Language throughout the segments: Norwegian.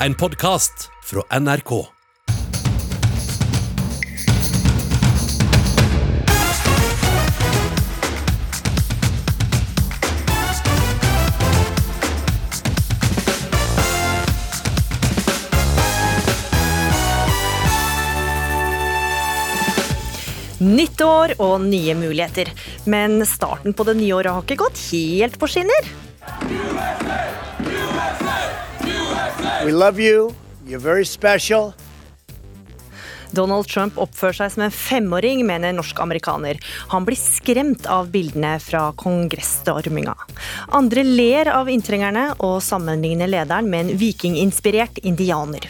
en podkast fra NRK. Nytt år og nye muligheter. Men starten på det nye året har ikke gått helt på skinner. We love you. You're very special. Donald Trump oppfører seg som en femåring, mener norsk-amerikaner. Han blir skremt av bildene fra kongressstorminga. Andre ler av inntrengerne og sammenligner lederen med en vikinginspirert indianer.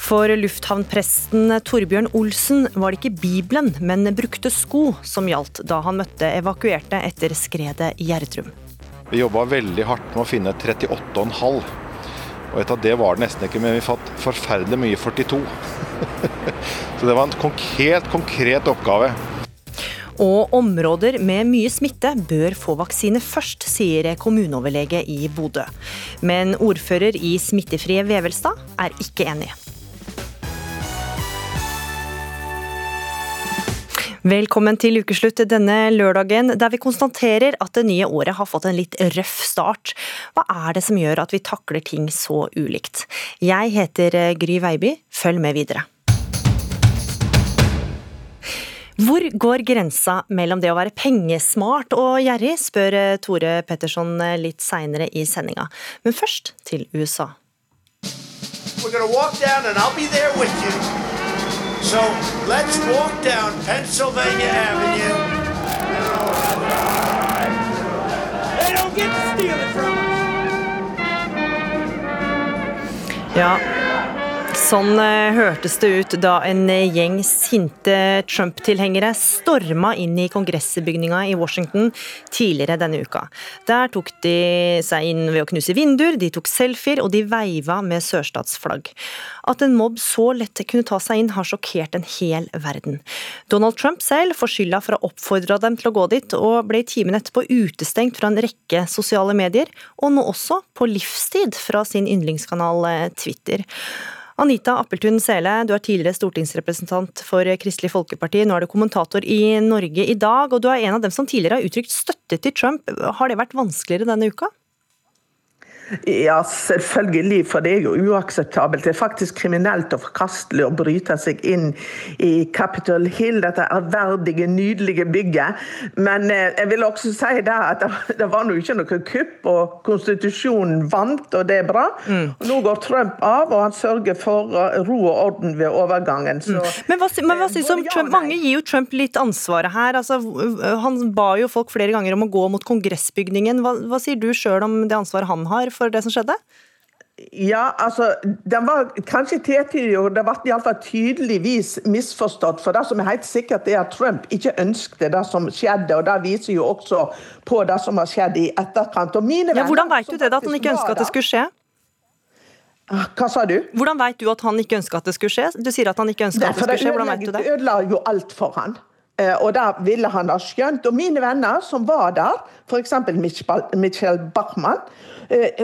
For lufthavnpresten Torbjørn Olsen var det ikke Bibelen, men brukte sko som gjaldt da han møtte evakuerte etter skredet i Gjerdrum. Vi jobba veldig hardt med å finne 38,5. Og et av det var det nesten ikke, men vi fant forferdelig mye 42. Så det var en helt konkret oppgave. Og områder med mye smitte bør få vaksine først, sier kommuneoverlege i Bodø. Men ordfører i smittefrie Vevelstad er ikke enig. Velkommen til ukeslutt denne lørdagen, der vi konstaterer at det nye året har fått en litt røff start. Hva er det som gjør at vi takler ting så ulikt? Jeg heter Gry Veiby, følg med videre. Hvor går grensa mellom det å være pengesmart og gjerrig, spør Tore Petterson litt seinere i sendinga. Men først til USA. We're So let's walk down Pennsylvania Avenue. They don't get to steal it from us. Ja, Sånn eh, hørtes det ut da en eh, gjeng sinte Trump-tilhengere storma inn i kongressbygninga i Washington tidligere denne uka. Der tok de seg inn ved å knuse vinduer, de tok selfier og de veiva med sørstatsflagg. At en mobb så lett kunne ta seg inn, har sjokkert en hel verden. Donald Trump selv får skylda for å ha oppfordra dem til å gå dit, og ble i timen etterpå utestengt fra en rekke sosiale medier, og nå også på livstid fra sin yndlingskanal eh, Twitter. Anita Appeltun Sele, du er tidligere stortingsrepresentant for Kristelig Folkeparti. Nå er du kommentator i Norge i dag, og du er en av dem som tidligere har uttrykt støtte til Trump. Har det vært vanskeligere denne uka? Ja, selvfølgelig, for det er jo uakseptabelt. Det er faktisk kriminelt og forkastelig å bryte seg inn i Capitol Hill, dette ærverdige, nydelige bygget. Men eh, jeg vil også si det at det var nå ikke noe kupp, og konstitusjonen vant, og det er bra. Mm. Nå går Trump av, og han sørger for eh, ro og orden ved overgangen. Så, mm. Men hva, men hva synes om Trump? Mange gir jo Trump litt ansvaret her. Altså, han ba jo folk flere ganger om å gå mot kongressbygningen. Hva, hva sier du sjøl om det ansvaret han har? For det som skjedde? Ja, altså, Den var kanskje tvetydig, det ble iallfall tydeligvis misforstått. For det som er helt sikkert, er at Trump ikke ønsket det som skjedde. og Det viser jo også på det som har skjedd i etterkant. ja, hvordan vet du det, da, at han ikke ønsket at det skulle skje? Ah, hva sa du? Hvordan vet du at han ikke ønsket at det skulle skje? Du sier at han ikke ønsket at det skulle skje. Hvordan vet du det? Det ødela jo alt for han. Eh, og det ville han ha skjønt. Og mine venner som var der, f.eks. Michelle Bachmann,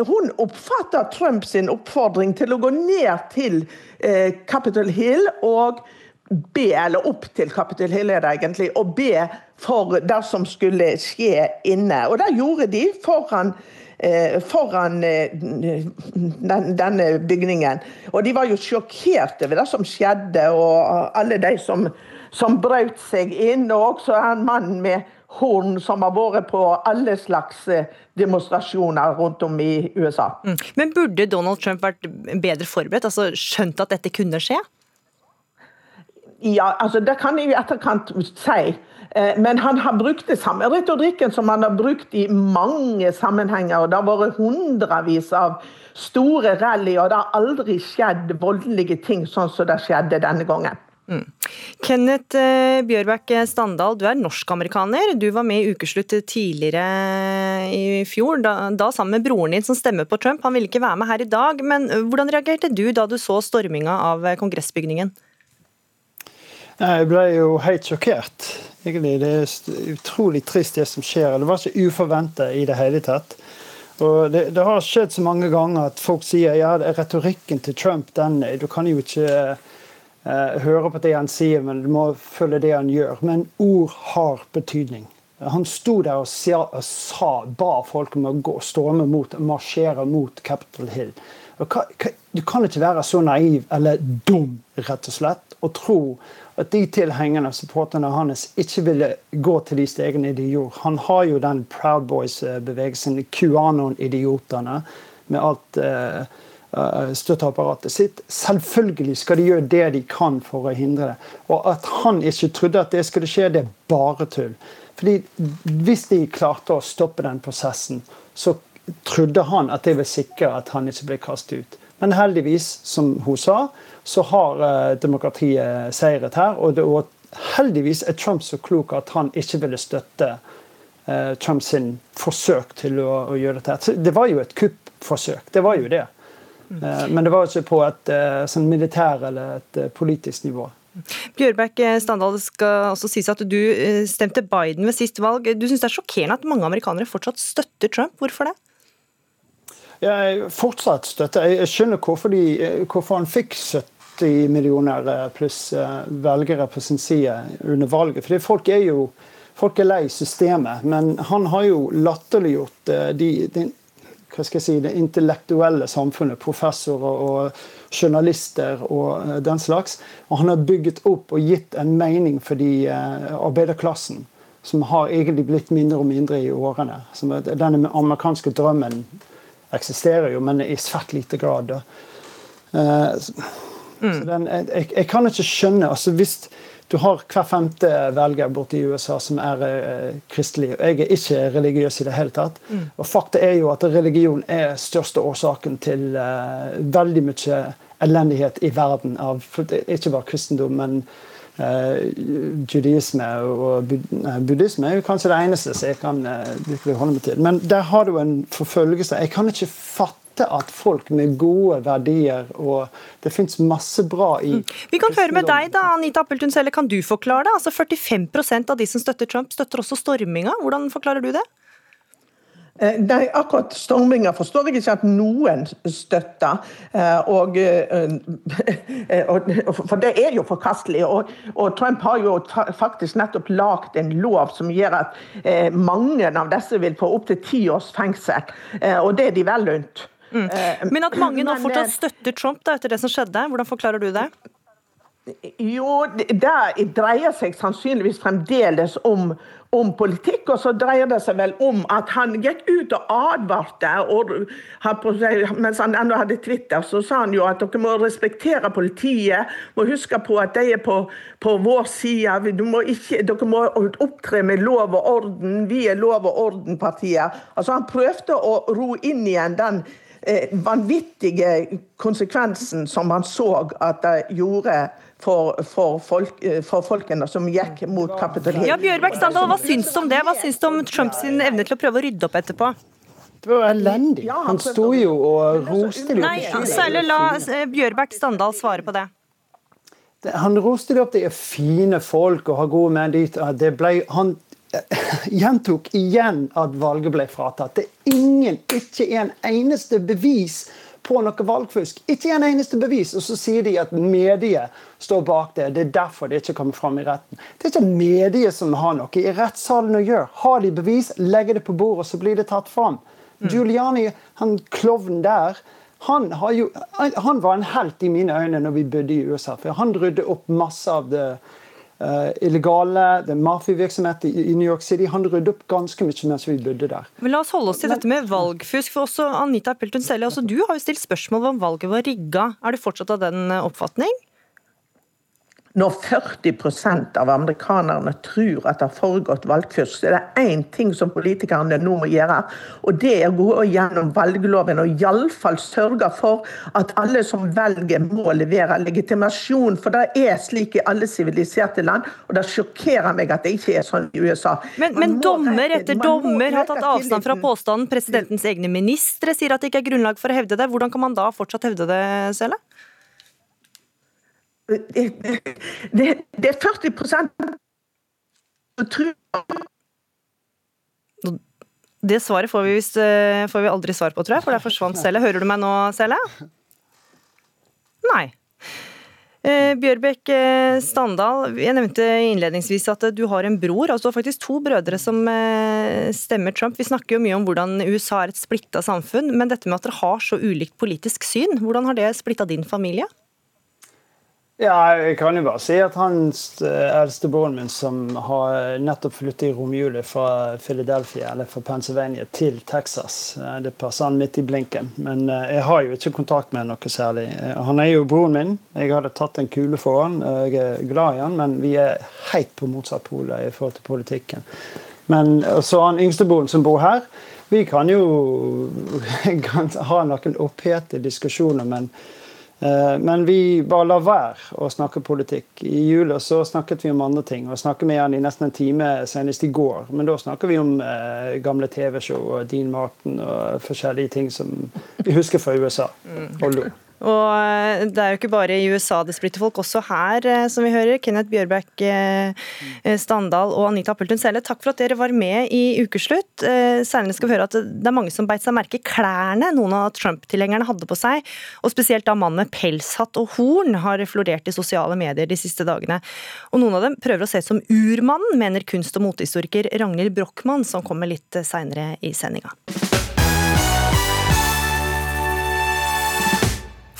hun oppfatter Trump sin oppfordring til å gå ned til eh, Capitol Hill og be, eller opp til Capitol Hill er det egentlig, og be for det som skulle skje inne. Og det gjorde de foran eh, foran den, denne bygningen. Og de var jo sjokkerte over det som skjedde, og alle de som, som brøt seg inn. Og også en mann med horn som har vært på alle slags eh, demonstrasjoner rundt om i USA. Mm. Men burde Donald Trump vært bedre forberedt, altså skjønt at dette kunne skje? Ja, altså det kan jeg i etterkant si. Eh, men han har brukt det samme retorikken som han har brukt i mange sammenhenger. og Det har vært hundrevis av store rallyer, og det har aldri skjedd voldelige ting sånn som det skjedde denne gangen. Mm. Kenneth eh, Bjørbæk Standal, du er norsk-amerikaner. Du var med i Ukeslutt tidligere i fjor, da, da, sammen med broren din som stemmer på Trump. Han ville ikke være med her i dag, men hvordan reagerte du da du så storminga av eh, kongressbygningen? Jeg ble jo helt sjokkert. Egentlig. Det er utrolig trist det som skjer. Det var ikke uforventa i det hele tatt. Og det, det, har skjedd så mange ganger at folk sier ja, retorikken til Trump den, Du kan jo ikke høre på det han sier, men du må følge det han gjør. Men ord har betydning. Han sto der og sa, ba folk om å gå, storme mot, marsjere mot Capitol Hill. Du kan ikke være så naiv eller dum rett og slett, og tro at de tilhengerne og supporterne hans ikke ville gå til de stegene de gjorde. Han har jo den Proud Boys-bevegelsen, QAnon-idiotene, med alt uh, støtteapparatet sitt. Selvfølgelig skal de gjøre det de kan for å hindre det. Og at han ikke trodde at det skulle skje, det er bare tull. Fordi Hvis de klarte å stoppe den prosessen, så trodde han at det ville sikre at han ikke ble kastet ut. Men heldigvis, som hun sa, så har uh, demokratiet seiret her. Og, det, og, heldigvis er Trump så klok at han ikke ville støtte uh, Trumps forsøk til å, gjøre dette. Det var jo et kuppforsøk. Det var jo det. Uh, men det var ikke på et sånn militær eller et politisk nivå. Bjørbæk eh, Standal, det skal også sies at du eh, stemte Biden ved sist valg. Du syns det er sjokkerende at mange amerikanere fortsatt støtter Trump. Hvorfor det? Jeg fortsatt støtter. Jeg skjønner hvorfor, de, eh, hvorfor han fikk 70 millioner pluss velgere på sin side under valget. Fordi folk er jo folk er lei systemet. Men han har jo latterliggjort de, de, hva skal jeg si, det intellektuelle samfunnet, professorer og journalister og eh, den slags. Og han har bygget opp og gitt en mening for de uh, arbeiderklassen, som har egentlig blitt mindre og mindre i årene. Den amerikanske drømmen eksisterer jo, men i svært lite grad. Uh, mm. den, jeg, jeg, kan ikke skjønne altså hvis du har hver femte velger borte i USA som er eh, kristelig. Jeg er ikke religiøs i det hele tatt. Mm. Og fakta er jo at religion er største årsaken til eh, veldig mye elendighet i verden. Av, ikke bare kristendom, men eh, judaisme og buddhisme er jo kanskje det eneste som jeg kan eh, virkelig holde meg til. Men der har du en forfølgelse. Jeg kan ikke fatte at folk med gode verdier og Det fins masse bra i mm. Vi kan høre med deg, da, Anita Appeltun Selle. Kan du forklare det? Altså 45% av de som støtter Trump, støtter også storminga. Hvordan forklarer du det? Eh, nei, akkurat storminga forstår jeg ikke at noen støtter. Og, og, eh, for det er jo forkastelig. Og, og Trump har jo faktisk nettopp lagd en lov som gjør at mange av disse vil få opptil ti års fengsel. Og det er de vel unt. Mm. Eh, Men at mange nå fortsatt eh, støtter Trump da, etter det som skjedde, hvordan forklarer du det? Jo, det dreier seg sannsynligvis fremdeles om, om, politikk. Og så dreier det seg vel om at han gikk ut og advarte. Og, mens han ennå hadde Twitter, så sa han jo at dere må respektere politiet. Må huske på at de er på, på vår side. Ikke, dere må opptre med lov og orden. Vi er lov og orden-partiet. Altså, han prøvde å ro inn igjen den vanvittige konsekvensen som man så at det gjorde for, for, folk, eh, for folkene som gikk mot Capitol Ja, Bjørbæk Standal, Hva syns du om det? Hva syns du om Trumps evne til å prøve å rydde opp etterpå? Det var elendig. Han sto jo og roste det Nei, særlig la Bjørberg Bjørbæk Standal svare på det. Han roste det opp. Det er fine folk og har gode menn dit. Det ble, han gjentok igjen at valget ble fratatt. Det er ingen, ikke en eneste bevis på noe valgfusk. Ikke en eneste bevis. Og så sier de at mediet står bak det. Det er derfor det ikke kommer fram i retten. Det er ikke mediet som har noe i rettssalen å gjøre. Har de bevis, legger det på bordet, så blir det tatt fram. Mm. Giuliani, han klovnen der, han, jo, han, var en helt i mine øyne når vi bodde i USA. For han rydde opp masse av det illegale, det er mafiavirksomhet i, New York City. Han rydde opp ganske mye mens vi bodde der. Men La oss holde oss til dette med valgfusk. for også Anita Peltun Selle, altså, Du har jo stilt spørsmål om valget var rigga. Er du fortsatt av den eh, oppfatning? Når 40% av amerikanerne tror at det har foregått valgfusk, så er det én ting som politikerne nå må gjøre. Og det er å gå gjennom valgloven og iallfall sørge for at alle som velger, må levere legitimasjon. For det er slik i alle siviliserte land, og det sjokkerer meg at det ikke er sånn i USA. Men, men dommer etter dommer har tatt avstand fra påstanden. Presidentens egne ministre sier at det ikke er grunnlag for å hevde det. Hvordan kan man da fortsatt hevde det, Sele? Det, det, er 40 som tror Det svaret får vi, visst, eh, får vi aldri svar på, tror jeg, for der forsvant Selle. Hører du meg nå, Selle? Nei. Eh, Bjørbekk eh, Standal, jeg nevnte innledningsvis at eh, du har en bror. altså Du har faktisk to brødre som eh, stemmer Trump. Vi snakker jo mye om hvordan USA er et splitta samfunn, men dette med at dere har så ulikt politisk syn, hvordan har det splitta din familie? Ja, jeg kan jo bare si at hans eh, eldste broren min, som har nettopp flyttet i romjulet fra Philadelphia, eller fra Pennsylvania til Texas eh, Det passer han midt i blinken. Men eh, jeg har jo ikke kontakt med noe særlig. Han er jo broren min. Jeg hadde tatt en kule for han. Jeg er glad i han, men vi er helt på motsatt pol i forhold til politikken. Men så han yngstebroren som bor her. Vi kan jo ha noen opphete diskusjoner, men Men vi bare lar være å snakke politikk. I jula så snakket vi om andre ting. og snakket med han i nesten en time senest i går. Men da snakker vi om eh, gamle TV-show og Dean Martin og forskjellige ting som vi husker fra USA. Og lo. Og eh, det er jo ikke bare i USA det splitter folk, også her, eh, som vi hører. Kenneth Bjørbæk eh, Standal og Anita Appeltun Selle, takk for at dere var med i Ukeslutt. Senere skal vi høre at det er mange som beit seg merke i klærne noen av Trump-tilhengerne hadde på seg. Og spesielt da mannen med pelshatt og horn har florert i sosiale medier de siste dagene. Og noen av dem prøver å se som urmannen, mener kunst- og motehistoriker Ragnhild Brochmann, som kommer litt seinere i sendinga.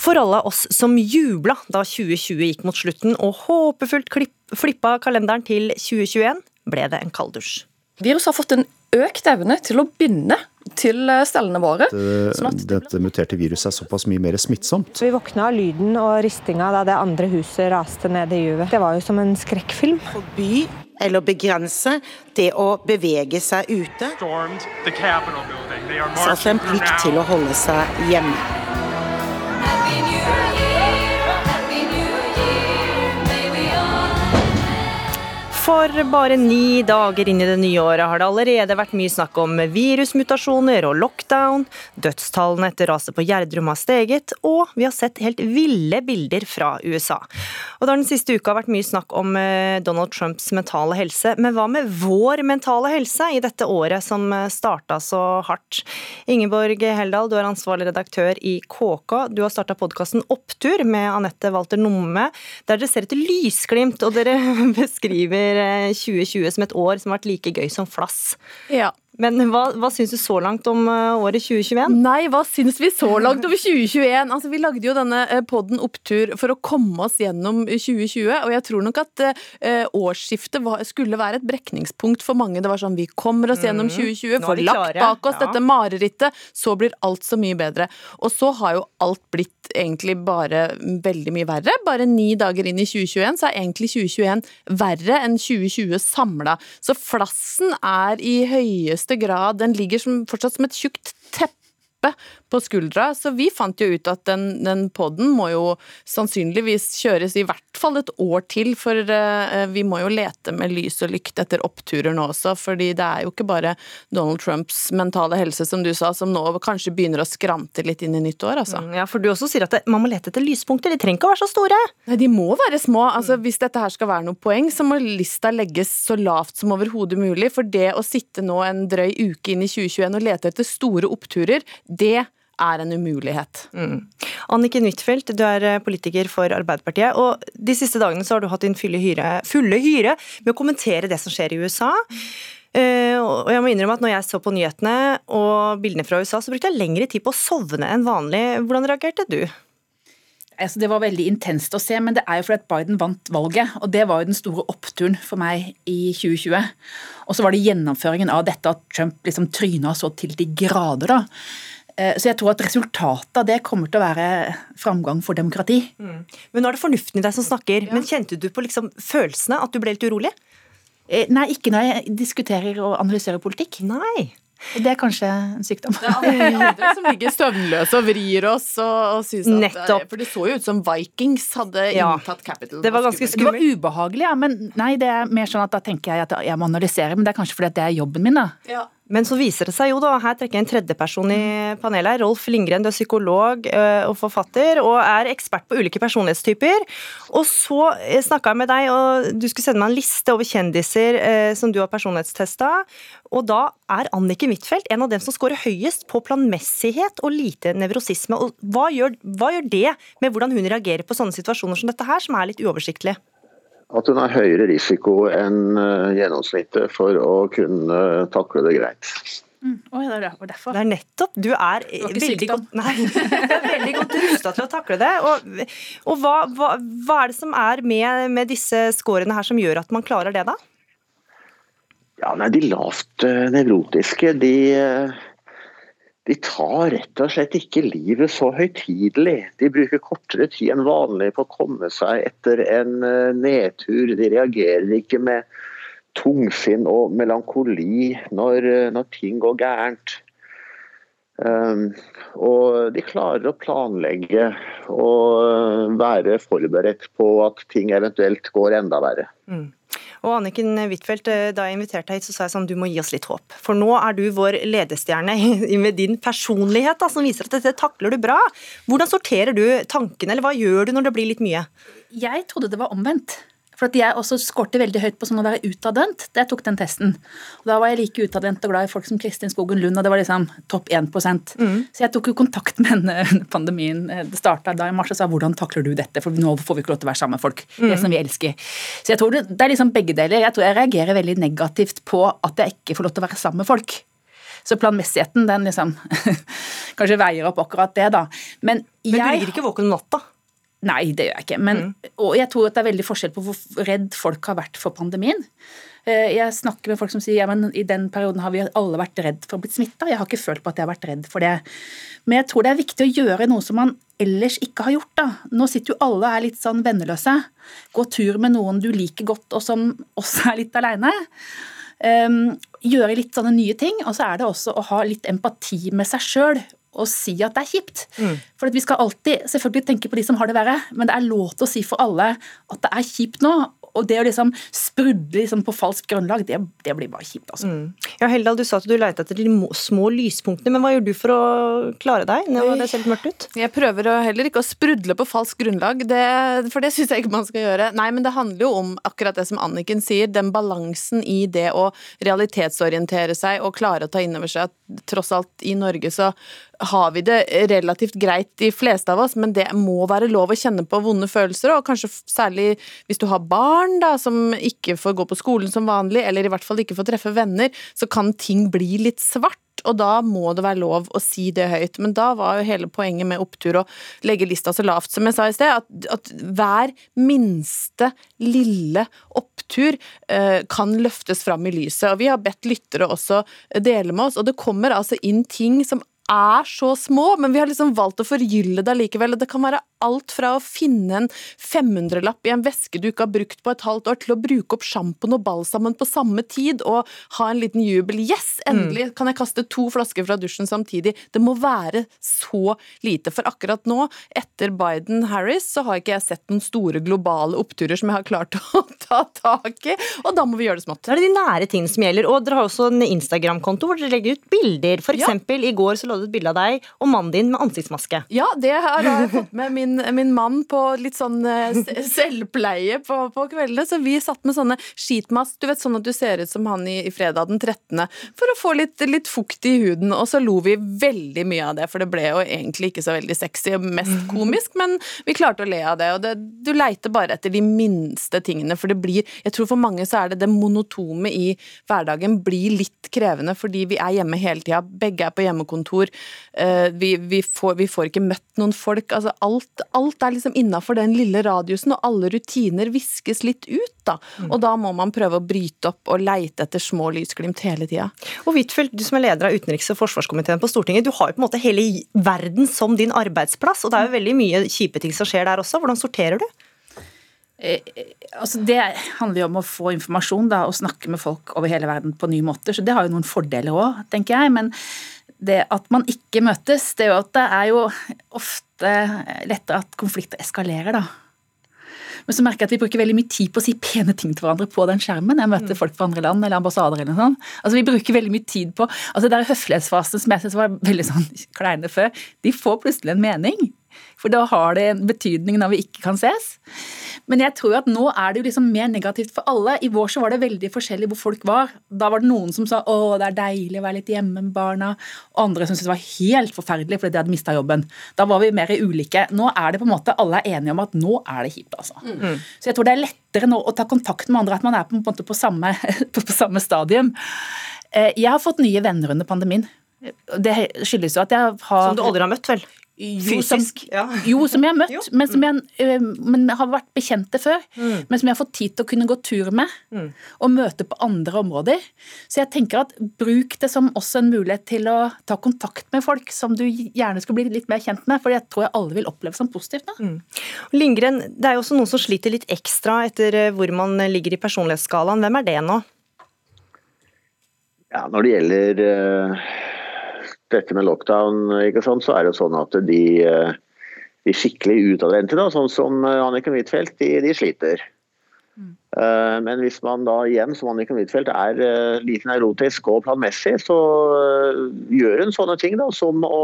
For alle oss som jubla da 2020 gikk mot slutten og håpefullt klipp- flippa kalenderen til 2021, ble det en kalddusj. Viruset har fått en økt evne til å binde til eh, cellene våre. sånn at Dette muterte viruset er såpass mye mer smittsomt. Vi våkna av lyden og ristinga da det andre huset raste ned i juvet. Det var jo som en skrekkfilm. Forby eller begrense det å bevege seg ute. Så altså en plikt til å holde seg hjemme. For bare ni dager inn i det nye året har det allerede vært mye snakk om virusmutasjoner og lockdown, dødstallene etter raset på Gjerdrum har steget, og vi har sett helt ville bilder fra USA. Og det har den siste uka vært mye snakk om eh, Donald Trumps mentale helse, men hva med vår mentale helse i dette året som eh, starta så hardt? Ingeborg Heldal, du er ansvarlig redaktør i KK. Du har starta podkasten Opptur med Anette Walter Numme, der dere ser etter lysglimt, og dere beskriver 2020 som et år som har vært like gøy som flass. Ja. Men hva, hva syns du så langt om eh, året 2021? Nei, hva syns vi så langt om 2021? Altså, Vi lagde jo denne eh, podden Opptur for å komme oss gjennom 2020, og jeg tror nok at eh, årsskiftet var, skulle være et brekningspunkt for mange. Det var sånn vi kommer oss gjennom Mm. 2020, Nå er får lagt bak oss Ja. dette marerittet, så blir alt så mye bedre. Og så har jo alt blitt egentlig bare veldig mye verre. Bare ni dager inn i 2021, så er egentlig 2021 verre enn 2020 samla. Så flassen er i høyeste grad. Den ligger som, fortsatt som et tjukt teppe på skuldra, så vi fant jo ut at den, den podden må jo sannsynligvis kjøres i hvert fall et år til, for eh, vi må jo lete med lys og lykt etter oppturer nå også, fordi det er jo ikke bare Donald Trumps mentale helse, som du sa, som nå kanskje begynner å skrante litt inn i nytt år, altså. Ja, for du også sier at det, man må lete etter lyspunkter, de trenger ikke å være så store. Nei, de må være små. Altså, hvis dette her skal være noe poeng, så må lista legges så lavt som overhodet mulig. For det å sitte nå en drøy uke inn i 2021 og lete etter store oppturer, det er en umulighet. Mm. Anniken Huitfeldt, du er eh, politiker for Arbeiderpartiet. og De siste dagene så har du hatt din fulle hyre, fulle hyre med å kommentere det som skjer i USA. Uh, og jeg må innrømme at når jeg så på nyhetene og bildene fra USA, så brukte jeg lengre tid på å sovne enn vanlig. Hvordan reagerte du? Altså, det var veldig intenst å se, men det er jo fordi at Biden vant valget. Og det var jo den store oppturen for meg i 2020. Og så var det gjennomføringen av dette at Trump liksom tryna så til de grader, da. Eh, Så jeg tror at resultatet av det kommer til å være framgang for demokrati. Men nå er det fornuften i deg som snakker. Men kjente du på liksom følelsene at du ble litt urolig? Eh, Nei, ikke når jeg diskuterer og analyserer politikk. Nei. Det er kanskje en sykdom. Det er andre som ligger søvnløse og vrir oss og, og synes at Nettopp. For det så jo ut som Vikings hadde Ja. inntatt Capital. Det var ganske skummelt. Det var ubehagelig, ja. Men nei, det er mer sånn at da tenker jeg at jeg må analysere. Men det er kanskje fordi at det er jobben min, da. Ja. Men så viser det seg jo, da, her trekker jeg en tredjeperson i panelet, Rolf Lindgren, du er psykolog eh, og forfatter, og er ekspert på ulike personlighetstyper. Og så eh, snakka jeg med deg, og du skulle sende meg en liste over kjendiser eh, som du har personlighetstesta. Og da er Anniken Huitfeldt en av dem som scorer høyest på planmessighet og lite nevrosisme. Og hva gjør, hva gjør det med hvordan hun reagerer på sånne situasjoner som dette her, som er litt uoversiktlig? At hun har høyere risiko enn eh, gjennomsnittet for å kunne takle det greit. Mm. Oh, ja, det er derfor. Det er nettopp. Du er veldig godt, nei, veldig godt rusta til å takle det. Og, og hva, hva, hva, er det som er med, med disse scorene her som gjør at man klarer det, da? Ja, nei, De lavt eh, nevrotiske de eh, de tar rett og slett ikke livet så høytidelig. De bruker kortere tid enn vanlig på å komme seg etter en eh, nedtur. De reagerer ikke med tungsinn og melankoli når, eh, når ting går gærent. Um, og de klarer å planlegge og være forberedt på at ting eventuelt går enda verre. Mm. Og Anniken Huitfeldt, eh, da jeg inviterte deg hit, så sa jeg sånn du må gi oss litt håp. For nå er du vår ledestjerne med din personlighet, da, som viser at dette takler du bra. Hvordan sorterer du tankene, eller hva gjør du når det blir litt mye? Jeg trodde det var omvendt. For at jeg også skårte veldig høyt på sånn å være utadvendt da jeg tok den testen. Og Da var jeg like utadvendt og glad i folk som Kristin Skogen Lund, og det var liksom topp 1 mm. Så jeg tok jo kontakt med henne under pandemien. Det starta da i mars og sa hvordan takler du dette, for nå får vi ikke lov til å være sammen med folk. Mm. Det som vi elsker. Så jeg tror det, det er liksom begge deler. Jeg tror jeg reagerer veldig negativt på at jeg ikke får lov til å være sammen med folk. Så planmessigheten, den liksom Kanskje veier opp akkurat det, da. Men, jeg, Men du ligger ikke våken om natta? Nei, det gjør jeg ikke. Men, mm. Og jeg tror at det er veldig forskjell på hvor redd folk har vært for pandemien. Eh, jeg snakker med folk som sier ja, men i den perioden har vi alle vært redd for å bli smitta. Jeg har ikke følt på at jeg har vært redd for det. Men jeg tror det er viktig å gjøre noe som man ellers ikke har gjort. da. Nå sitter jo alle og er litt sånn venneløse. Gå tur med noen du liker godt og som også er litt aleine. Um, gjøre litt sånne nye ting. Og så er det også å ha litt empati med seg sjøl å si at det er kjipt. Mm. For Vi skal alltid selvfølgelig tenke på de som har det verre, men det er lov til å si for alle at det er kjipt nå og det å liksom sprudle liksom på falskt grunnlag, det, det, blir bare kjipt. altså. Mm. Ja, Heldal, du sa at du leita etter de små lyspunktene, men hva gjør du for å klare deg når det ser litt mørkt ut? Jeg prøver heller ikke å sprudle på falskt grunnlag, det, for det syns jeg ikke man skal gjøre. Nei, men det handler jo om akkurat det som Anniken sier, den balansen i det å realitetsorientere seg og klare å ta inn over seg at tross alt i Norge så har vi det relativt greit, de fleste av oss, men det må være lov å kjenne på vonde følelser, og kanskje særlig hvis du har barn da, som ikke får gå på skolen som vanlig, eller i hvert fall ikke får treffe venner, så kan ting bli litt svart. Og da må det være lov å si det høyt. Men da var jo hele poenget med opptur å legge lista så lavt som jeg sa i sted, at, at hver minste lille opptur eh, kan løftes fram i lyset. Og vi har bedt lyttere også dele med oss, og det kommer altså inn ting som er så små, men vi har liksom valgt å forgylle det allikevel. Det kan være alt fra å finne en 500-lapp i en veske du ikke har brukt på et halvt år, til å bruke opp sjampoen og balsamen på samme tid og ha en liten jubel. Yes, endelig kan jeg kaste to flasker fra dusjen samtidig. Det må være så lite. For akkurat nå, etter Biden-Harris, så har ikke jeg sett noen store globale oppturer som jeg har klart å ta tak i, og da må vi gjøre det smått. Da er det de nære tingene som gjelder. Og dere har også en Instagram-konto hvor dere legger ut bilder. For eksempel, ja. i går så lå det et bilde av deg og mannen din med ansiktsmaske. Ja, det har jeg fått med min, min mann på litt sånn eh, selvpleie på, på, kveldene. Så vi satt med sånne skitmask, du vet sånn at du ser ut som han i, i fredag den 13., for å få litt, litt, fukt i huden. Og så lo vi veldig mye av det, for det ble jo egentlig ikke så veldig sexy og mest komisk, men vi klarte å le av det. Og det, du leiter bare etter de minste tingene, for det blir Jeg tror for mange så er det det monotome i hverdagen blir litt krevende fordi vi er hjemme hele tida. Begge er på hjemmekontor. Eh, vi, vi, får, vi, får, ikke møtt noen folk. Altså alt, alt er liksom innafor den lille radiusen, og alle rutiner viskes litt ut. Da. Og da må man prøve å bryte opp og leite etter små lysglimt hele tida. Og Huitfeldt, du som er leder av utenriks- og forsvarskomiteen på Stortinget, du har jo på en måte hele verden som din arbeidsplass, og det er jo veldig mye kjipe ting som skjer der også. Hvordan sorterer du? Eh, altså det handler jo om å få informasjon da, og snakke med folk over hele verden på nye måter. Så det har jo noen fordeler òg, tenker jeg. Men det at man ikke møtes, det er jo at det er jo ofte lettere at konflikter eskalerer, da. Men så merker jeg at vi bruker veldig mye tid på å si pene ting til hverandre på den skjermen. Jeg møter folk fra andre land eller ambassader eller noe sånt. Altså Vi bruker veldig mye tid på altså det der høflighetsfasen som jeg synes var veldig sånn kleine før, de får plutselig en mening. For da har det en betydning når vi ikke kan ses. Men jeg tror at nå er det jo liksom mer negativt for alle. I vår så var det veldig forskjellig hvor folk var. Da var det noen som sa å, det er deilig å være litt hjemme med barna. Og andre som syntes det var helt forferdelig fordi de hadde mista jobben. Da var vi mer ulike. Nå er det på en måte alle er enige om at nå er det kjipt, altså. Mm. Så jeg tror det er lettere nå å ta kontakt med andre, at man er på en måte på samme, på samme stadium. Eh, jeg har fått nye venner under pandemien. Det skyldes jo at jeg har Som du aldri har møtt, vel? Fysisk? Jo, som, jo, som jeg har møtt, men som jeg, øh, men har vært bekjente før. Mm. Men som jeg har fått tid til å kunne gå tur med mm. og møte på andre områder. Så jeg tenker at bruk det som også en mulighet til å ta kontakt med folk som du gjerne skulle bli litt mer kjent med, for det tror jeg alle vil oppleve som positivt. Da. Mm. Lindgren, det er jo også noen som sliter litt ekstra etter øh, hvor man ligger i personlighetsskalaen. Hvem er det nå? Ja, Når det gjelder øh dette med lockdown, sant, så er det sånn at de, eh, de skikkelig utadvendte, sånn som eh, Anniken Huitfeldt, de, de, sliter. Mm. Eh, men hvis man da igjen, som Anniken Huitfeldt, er lite neurotisk og planmessig, så gjør hun sånne ting da, som å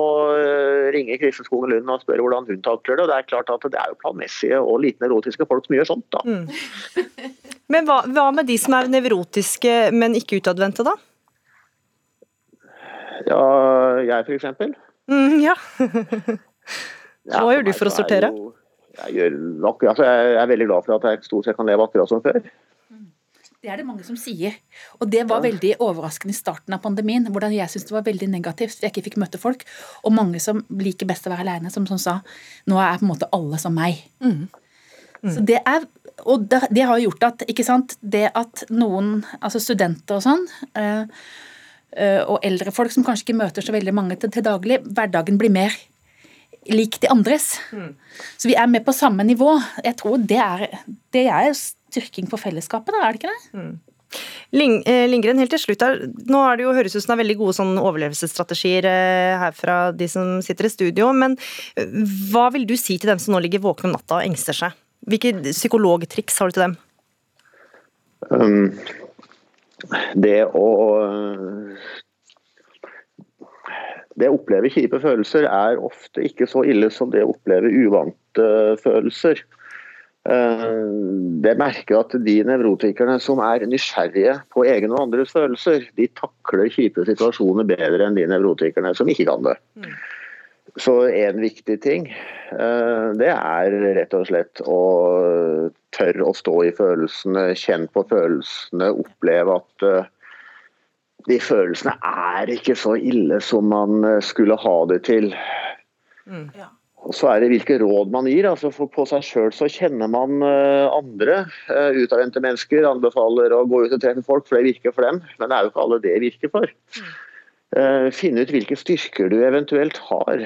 ringe Kristin Skogen Lund og spørre hvordan hun takler det. og Det er klart at det er jo planmessige og lite nevrotiske folk som gjør sånt. da. Mm. Men hva, hva med de som er nevrotiske, men ikke utadvendte, da? Ja, jeg f.eks. Mm, ja. Hva gjør du for å sortere? Jo, jeg, gjør nok, altså jeg er veldig glad for at jeg stort sett kan leve akkurat som før. Det er det mange som sier. Og det var veldig overraskende i starten av pandemien. Hvordan jeg syntes det var veldig negativt, for jeg ikke fikk møte folk. Og mange som liker best å være aleine, som, som, sa nå er på en måte alle som meg. Mm. Mm. Så det er, og det, det, har gjort at ikke sant, det at noen, altså studenter og sånn Eh, og eldre folk som kanskje ikke møter så veldig mange til, til daglig, hverdagen blir mer lik de andres. Mm. Så vi er med på samme nivå. Jeg tror det er, det er styrking for fellesskapet, da, er det ikke det? Mm. Eh, Lindgren, helt til slutt her. Nå er det jo høres ut som det er veldig gode sånn overlevelsesstrategier eh, her fra de som sitter i studio, men hva vil du si til dem som nå ligger våkne om natta og engster seg? Hvilke psykologtriks har du til dem? Um, det å det å oppleve kjipe følelser er ofte ikke så ille som det å oppleve uvante følelser. Eh, det merker at de nevrotikerne som er nysgjerrige på egne og andres følelser, de takler kjipe situasjoner bedre enn de nevrotikerne som ikke kan det. Mm. Så en viktig ting, eh, det er rett og slett å tørre å stå i følelsene, kjenne på følelsene, oppleve at eh, de følelsene er ikke så ille som man eh, skulle ha det til. Mm. Ja. Og så er det hvilke råd man gir. altså for På seg sjøl så kjenner man andre utadvendte mennesker. Anbefaler å gå ut og treffe folk, for det virker for dem. Men det er jo ikke alle det virker for. Mm. Finne ut hvilke styrker du eventuelt har.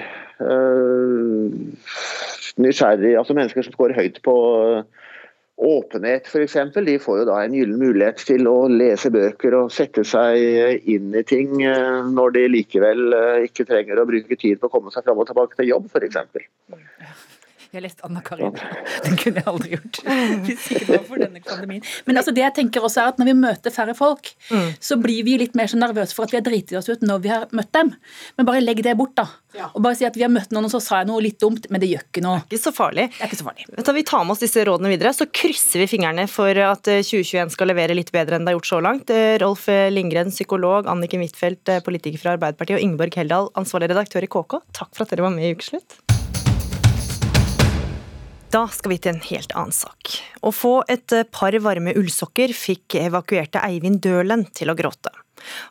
Nysgjerrig, altså Mennesker som går høyt på åpenhet f.eks., de får jo da en gyllen mulighet til å lese bøker og sette seg inn i ting uh, når de likevel ikke trenger å bruke tid på å komme seg fram og tilbake til jobb f.eks. Jeg har lest Anna Karina. Den kunne jeg aldri gjort. hvis ikke det var for denne pandemien. Men altså det jeg tenker også er at når vi møter færre folk, mm. så blir vi litt mer så nervøse for at vi har driti oss ut når vi har møtt dem. Men bare legg det bort, da. Ja. Og bare si at vi har møtt noen, og så sa jeg noe litt dumt, men det gjør ikke noe. Det er ikke så farlig. Det er ikke så farlig. Du, vi tar med oss disse rådene videre, så krysser vi fingrene for at 2021 eh, skal levere litt bedre enn det har gjort så langt. Eh, Rolf Lindgren, psykolog, Anniken Huitfeldt, eh, politiker fra Arbeiderpartiet, og Ingeborg Heldal, ansvarlig redaktør i KK. Takk for at dere var med i Ukeslutt. Da skal vi til en helt annen sak. Å få et par varme ullsokker fikk evakuerte Eivind Dølen til å gråte.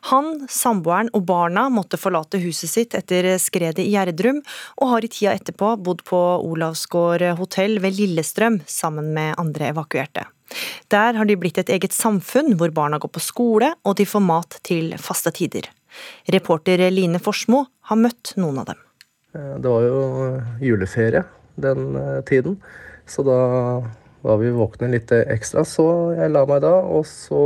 Han, samboeren og barna måtte forlate huset sitt etter skredet i Gjerdrum, og har i tida etterpå bodd på Olavsgård hotell ved Lillestrøm sammen med andre evakuerte. Der har de blitt et eget samfunn hvor barna går på skole og de får mat til faste tider. Reporter Line Forsmo har møtt noen av dem. Det var jo juleferie den eh, tiden. Så da var vi våkne litt ekstra, så jeg la meg da. Og så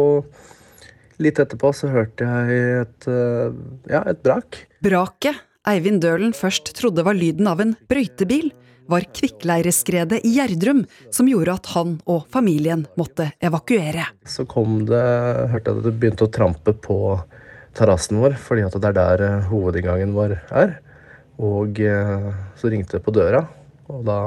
litt etterpå så hørte jeg et, eh, ja, et brak. Braket Eivind Dølen først trodde var lyden av en brøytebil, var kvikkleireskredet i Gjerdrum som gjorde at han og familien måtte evakuere. Så kom det, hørte jeg at det begynte å trampe på terrassen vår, fordi at det er der eh, hovedinngangen vår er. Og så ringte det på døra, og da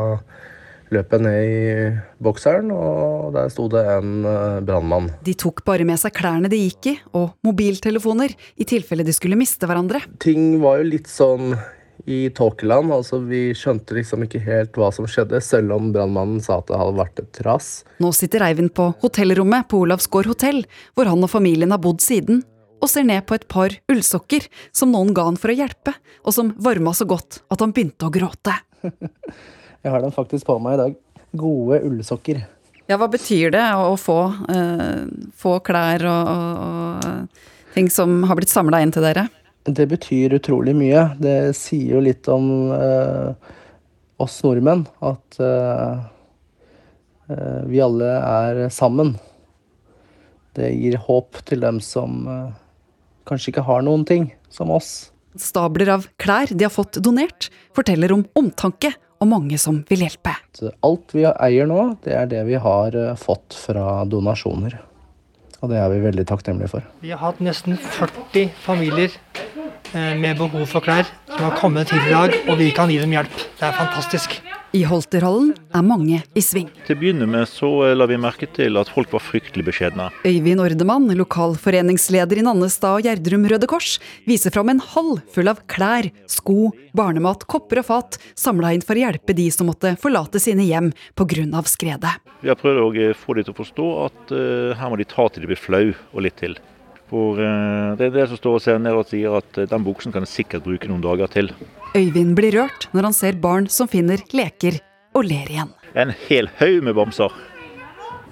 løp jeg ned i bokseren, og der sto det en eh, brannmann. De tok bare med seg klærne de gikk i, og mobiltelefoner, i tilfelle de skulle miste hverandre. Ting var jo litt sånn i tåkeland. Altså, vi skjønte liksom ikke helt hva som skjedde, selv om brannmannen sa at det hadde vært et ras. Nå sitter Eivind på hotellrommet på Olavsgård hotell, hvor han og familien har bodd siden, og ser ned på et par ullsokker som noen ga han for å hjelpe, og som varma så godt at han begynte å gråte. Jeg har den faktisk på meg i dag. Gode ullsokker. Ja, hva betyr det å få, eh, få klær og, og, og ting som har blitt samla inn til dere? Det betyr utrolig mye. Det sier jo litt om eh, oss nordmenn. At eh, eh vi alle er sammen. Det gir håp til dem som eh, kanskje ikke har noen ting, som oss. Stabler av klær de har fått donert, forteller om omtanke og mange som vil hjelpe. Alt vi eier nå, det er det vi har eh, fått fra donasjoner. Og det er vi veldig takknemlige for. Vi har hatt nesten 40 familier eh, med behov for klær som har kommet til i dag, og vi kan gi dem hjelp. Det er fantastisk. I Holterhallen er mange i sving. Til å begynne med så la vi merke til at folk var fryktelig beskjedne. Øyvind Ordemann, lokalforeningsleder i Nannestad og Gjerdrum Røde Kors, viser fram en hall full av klær, sko, barnemat, kopper og fat, samla inn for å hjelpe de som måtte forlate sine hjem pga. skredet. Vi har prøvd å få de til å forstå at uh, her må de ta til de blir flau, og litt til. For uh, det er det som står og ser ned og sier at uh, den buksen kan jeg sikkert bruke noen dager til. Øyvind blir rørt når han ser barn som finner leker og ler igjen. En hel haug med bamser.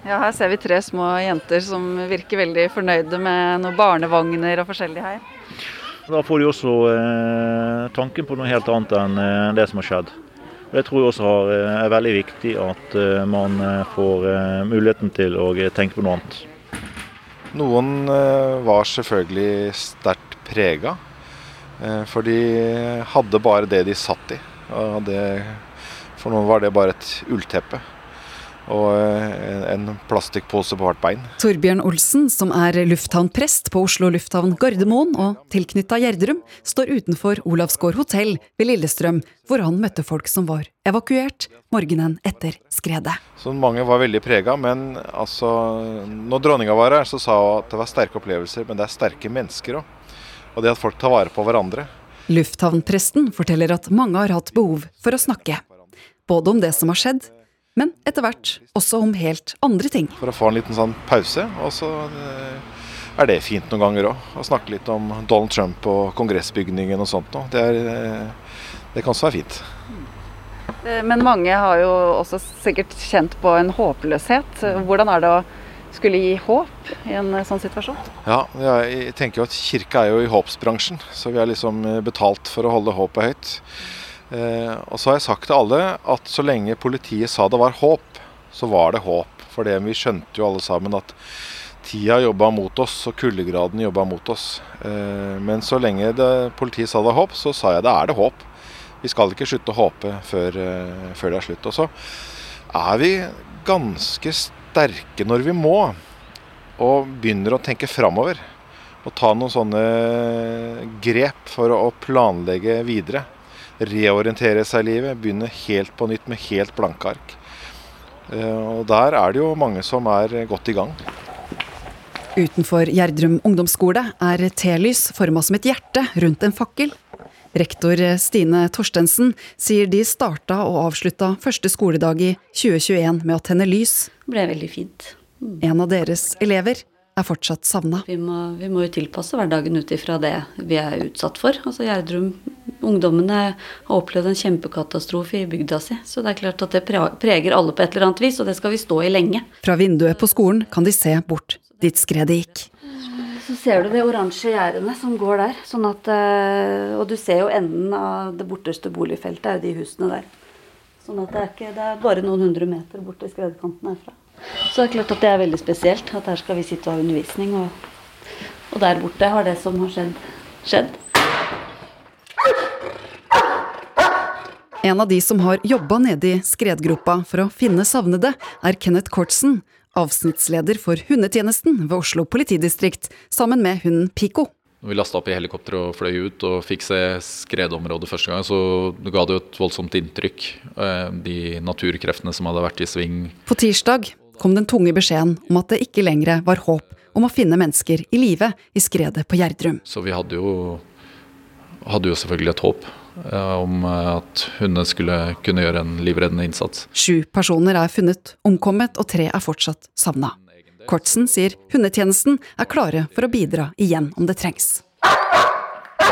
Ja, Her ser vi tre små jenter som virker veldig fornøyde med noen barnevogner og forskjellig her. Da får de også eh, tanken på noe helt annet enn eh, det som har skjedd. Det tror jeg også eh, er veldig viktig at eh, man eh, får muligheten til å tenke på noe annet. Noen var selvfølgelig sterkt prega Eh, for de hadde bare det de satt i. Det, for noen var det bare et ullteppe og eh, en plastikkpose på hvert bein. Torbjørn Olsen, som er lufthavnprest på Oslo lufthavn Gardermoen og tilknytta Gjerdrum, står utenfor Olavsgård hotell ved Lillestrøm, hvor han møtte folk som var evakuert morgenen etter skredet. Så mange var veldig prega, men altså, når dronninga var her, så sa hun at det var sterke opplevelser, men det er sterke mennesker òg og det at folk tar vare på hverandre. Lufthavnpresten forteller at mange har hatt behov for å snakke. Både om det som har skjedd, men etter hvert også om helt andre ting. For å få en liten sånn pause. Og så eh, er det fint noen ganger òg. Å snakke litt om Donald Trump og kongressbygningen og sånt noe. Det, eh, det kan også være fint. Eh, men mange har jo også sikkert kjent på en håpløshet. Hvordan er det å skulle gi håp i en sånn situasjon? Ja, jeg tenker jo at kirka er jo i håpsbransjen, så vi har liksom betalt for å holde håpet høyt. Eh, og så har jeg sagt til alle at så lenge politiet sa det var håp, så var det håp. For det vi skjønte jo alle sammen at tida jobba mot oss, og kuldegraden jobba mot oss. Eh, men så lenge det, politiet sa det var håp, så sa jeg det er det håp. Vi skal ikke slutte å håpe før, eh, før det er slutt. Og så er vi ganske sterke når vi må, og begynner å tenke framover. Og ta noen sånne grep for å planlegge videre. Reorientere seg i livet, begynne helt på nytt med helt blanke ark. Eh, og der er det jo mange som er godt i gang. Utenfor Gjerdrum ungdomsskole er telys forma som et hjerte rundt en fakkel. Rektor Stine Torstensen sier de starta og avslutta første skoledag i 2021 med å tenne lys. Det ble veldig fint. Mm. En av deres elever er fortsatt savna. Vi, vi, må jo tilpasse hverdagen ut ifra det vi er utsatt for. Altså Gjerdrum, Ungdommene har opplevd en kjempekatastrofe i bygda si. Så det er klart at det preger alle på et eller annet vis, og det skal vi stå i lenge. Fra vinduet på skolen kan de se bort dit skredet gikk så ser du de oransje gjerdene som går der. Sånn at, eh, og du ser jo enden av det borteste boligfeltet, er jo de husene der. Sånn at det er, ikke, det er bare noen hundre meter bort til skredkanten herfra. Så det er klart at det er veldig spesielt at her skal vi sitte og ha undervisning, og, og der borte har det som har skjedd, skjedd. En av de som har jobba nede i skredgropa for å finne savnede, er Kenneth Kortsen, avsnittsleder for hundetjenesten ved Oslo politidistrikt, sammen med hunden Pico. Når vi lasta opp i helikopter og fløy ut og fikk se skredområdet første gang, så ga det jo et voldsomt inntrykk. eh, De naturkreftene som hadde vært i sving. På tirsdag kom den tunge beskjeden om at det ikke lenger var håp om å finne mennesker i live i skredet på Gjerdrum. Så vi hadde jo, hadde jo selvfølgelig et håp om eh, at hundene skulle kunne gjøre en livreddende innsats. Sju personer er funnet omkommet, og tre er fortsatt savna. Kortsen sier hundetjenesten er klare for å bidra igjen om det trengs.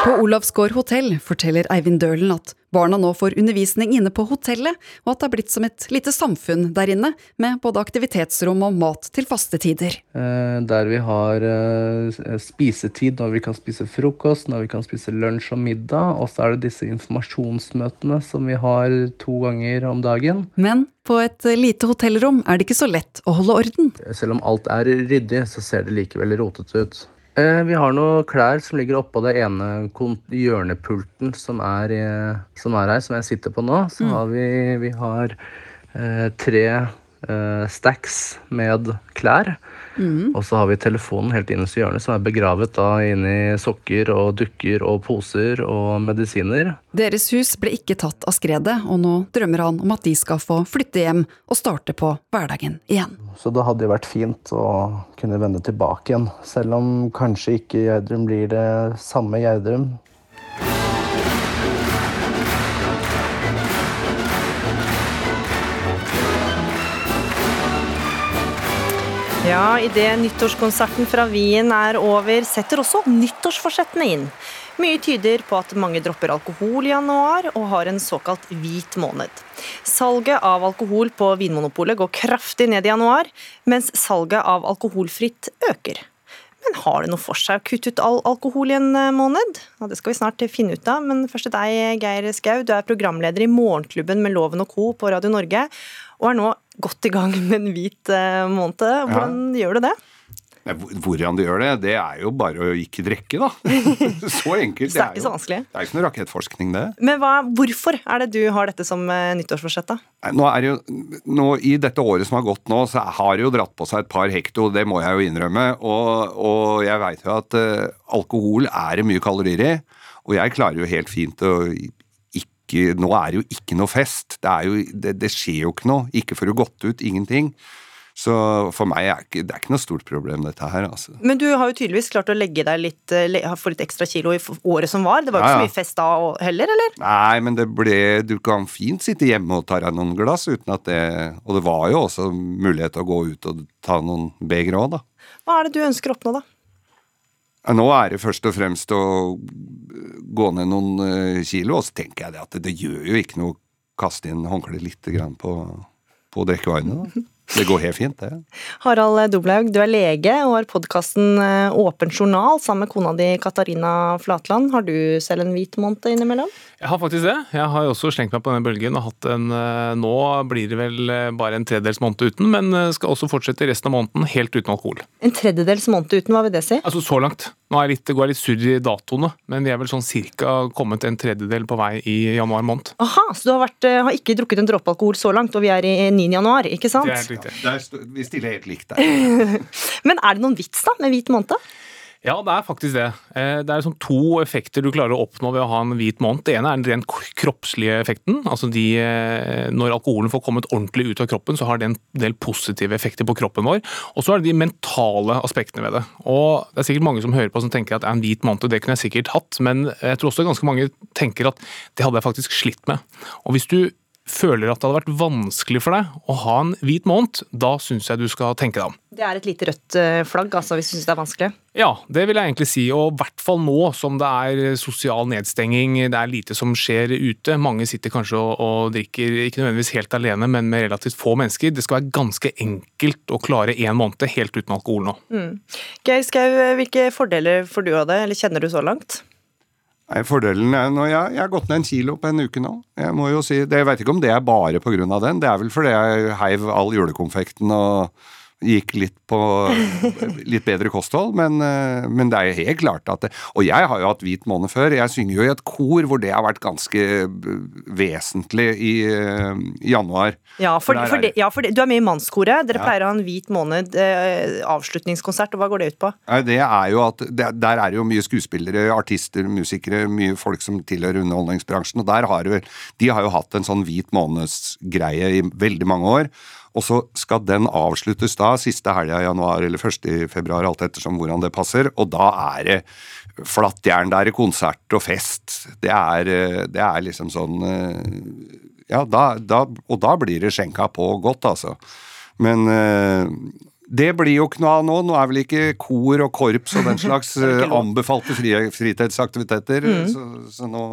På Olavsgård hotell forteller Eivind Dølen at barna nå får undervisning inne på hotellet, og at det er blitt som et lite samfunn der inne, med både aktivitetsrom og mat til faste tider. Eh, Der vi har eh, spisetid når vi kan spise frokost, når vi kan spise lunsj og middag. Og så er det disse informasjonsmøtene som vi har to ganger om dagen. Men på et lite hotellrom er det ikke så lett å holde orden. Selv om alt er ryddig, så ser det likevel rotete ut. Eh, Vi har noen klær som ligger oppå det ene hjørnepulten som er, i- som er her, som jeg sitter på nå. Så Mm. har vi, vi har eh, tre eh, stacks med klær. Mm. Og så har vi telefonen helt innerst i hjørnet, som er begravet da inni sokker og dukker og poser og medisiner. Deres hus ble ikke tatt av skredet, og nå drømmer han om at de skal få flytte hjem og starte på hverdagen igjen. Så det hadde jo vært fint å kunne vende tilbake igjen, selv om kanskje ikke Gjerdrum blir det samme Gjerdrum. Ja, idet nyttårskonserten fra Wien er over, setter også nyttårsforsettene inn. Mye tyder på at mange dropper alkohol i januar og har en såkalt hvit måned. Salget av alkohol på Vinmonopolet går kraftig ned i januar, mens salget av alkoholfritt øker. Men har det noe for seg å kutte ut all alkohol i en eh, måned? Ja, det skal vi snart finne ut av, men først til deg, Geir Skau. Du er programleder i Morgenklubben med Loven og Co. på Radio Norge, og er nå godt i gang med en hvit eh, måned. Hvordan gjør du det? Hvordan du gjør det, det er jo bare å ikke drikke, da. så enkelt. Så det er ikke så vanskelig? Det er ikke noe rakettforskning, det. Men hva, hvorfor er det du har dette som eh, nyttårsforsett, da? Nå er jo, nå, I dette året som har gått nå, så har det jo dratt på seg et par hekto, det må jeg jo innrømme. Og, og jeg veit jo at uh, alkohol er det mye kalorier i, og jeg klarer jo helt fint å ikke Nå er det jo ikke noe fest. Det, er jo, det, det skjer jo ikke noe. Ikke får du gått ut, ingenting. Så for meg er det er ikke noe stort problem, dette her. altså. Men du har jo tydeligvis klart å legge deg litt, eh, få litt ekstra kilo i året som var. Det var jo Ja, ikke så mye fest da heller, eller? Nei, men det ble Du kan fint sitte hjemme og ta deg noen glass uten at det Og det var jo også mulighet til å gå ut og ta noen begre òg, da. Hva er det du ønsker å oppnå, da? Nå er det først og fremst å gå ned noen eh, kilo, og så tenker jeg det at det, gjør jo ikke noe å kaste inn håndkleet litt grann på, på drikkevarene. da. Det går helt fint, det. Harald Doblaug, du er lege og har podkasten Åpen journal sammen med kona di Katarina Flatland. Har du selv en hvit måned innimellom? Jeg har faktisk det. Jeg har også slengt meg på den bølgen og hatt en eh, Nå blir det vel eh, bare en tredjedels måned uten, men eh, skal også fortsette resten av måneden helt uten alkohol. En tredjedels måned uten, hva vil det si? Altså så langt. Nå er litt, går jeg litt surr i datoene, men vi er vel sånn cirka kommet en tredjedel på vei i januar måned. Aha, så du har, vært, eh, har ikke drukket en dråpe alkohol så langt, og vi er i 9. januar, ikke sant? Det er helt riktig. Ja, vi stiller helt likt der. Men er det noen vits da med hvit måned? Ja, det er faktisk det. Eh, Det er liksom to effekter du klarer å oppnå ved å ha en hvit måned. Det ene er den rent kroppslige effekten. Altså de, eh, når alkoholen får kommet ordentlig ut av kroppen, så har det en del positive effekter på kroppen vår. Og så er det de mentale aspektene ved det. Og det er sikkert mange som hører på som tenker at en hvit måned, det kunne jeg sikkert hatt, men jeg tror også ganske mange tenker at det hadde jeg faktisk slitt med. Og hvis du føler at det hadde vært vanskelig for deg å ha en hvit måned, da syns jeg du skal tenke deg om. Det er et lite rødt eh, flagg, altså, hvis du syns det er vanskelig. Ja, det vil jeg egentlig si, og i hvert fall nå som det er sosial nedstenging, det er lite som skjer ute. Mange sitter kanskje og, og drikker, ikke nødvendigvis helt alene, men med relativt få mennesker. Det skal være ganske enkelt å klare én måned helt uten alkohol nå. Mm. Geir Skau, hvilke fordeler får du av det, eller kjenner du så langt? Nei, Fordelen er når jeg, jeg har gått ned en kilo på en uke nå. Jeg må jo si, det, jeg vet ikke om det er bare pga. den. Det er vel fordi jeg heiv all julekonfekten og Gikk litt på litt bedre kosthold, men, eh, men det er jo helt klart at det, Og jeg har jo hatt hvit måned før. Jeg synger jo i et kor hvor det har vært ganske eh, vesentlig i, eh, i januar. Ja, for, for, det, ja, for det, du er med i Mannskoret. Dere Ja. pleier å ha en hvit måned eh, avslutningskonsert. og Hva går det ut på? Det er jo at det, Der er det jo mye skuespillere, artister, musikere, mye folk som tilhører underholdningsbransjen. Og der har jo, De har jo hatt en sånn hvit månedsgreie i veldig mange år. Og så skal den avsluttes da, siste helga i januar eller første i februar, alt ettersom hvordan det passer. Og da er det flattjern, da er det konsert og fest. Det er, eh, det er liksom sånn eh, Ja, da, da, og da blir det skjenka på godt, altså. Men eh, det blir jo ikke noe av nå. Nå er vel ikke kor og korps og den slags anbefalte fritidsaktiviteter, Mm. så, så, nå,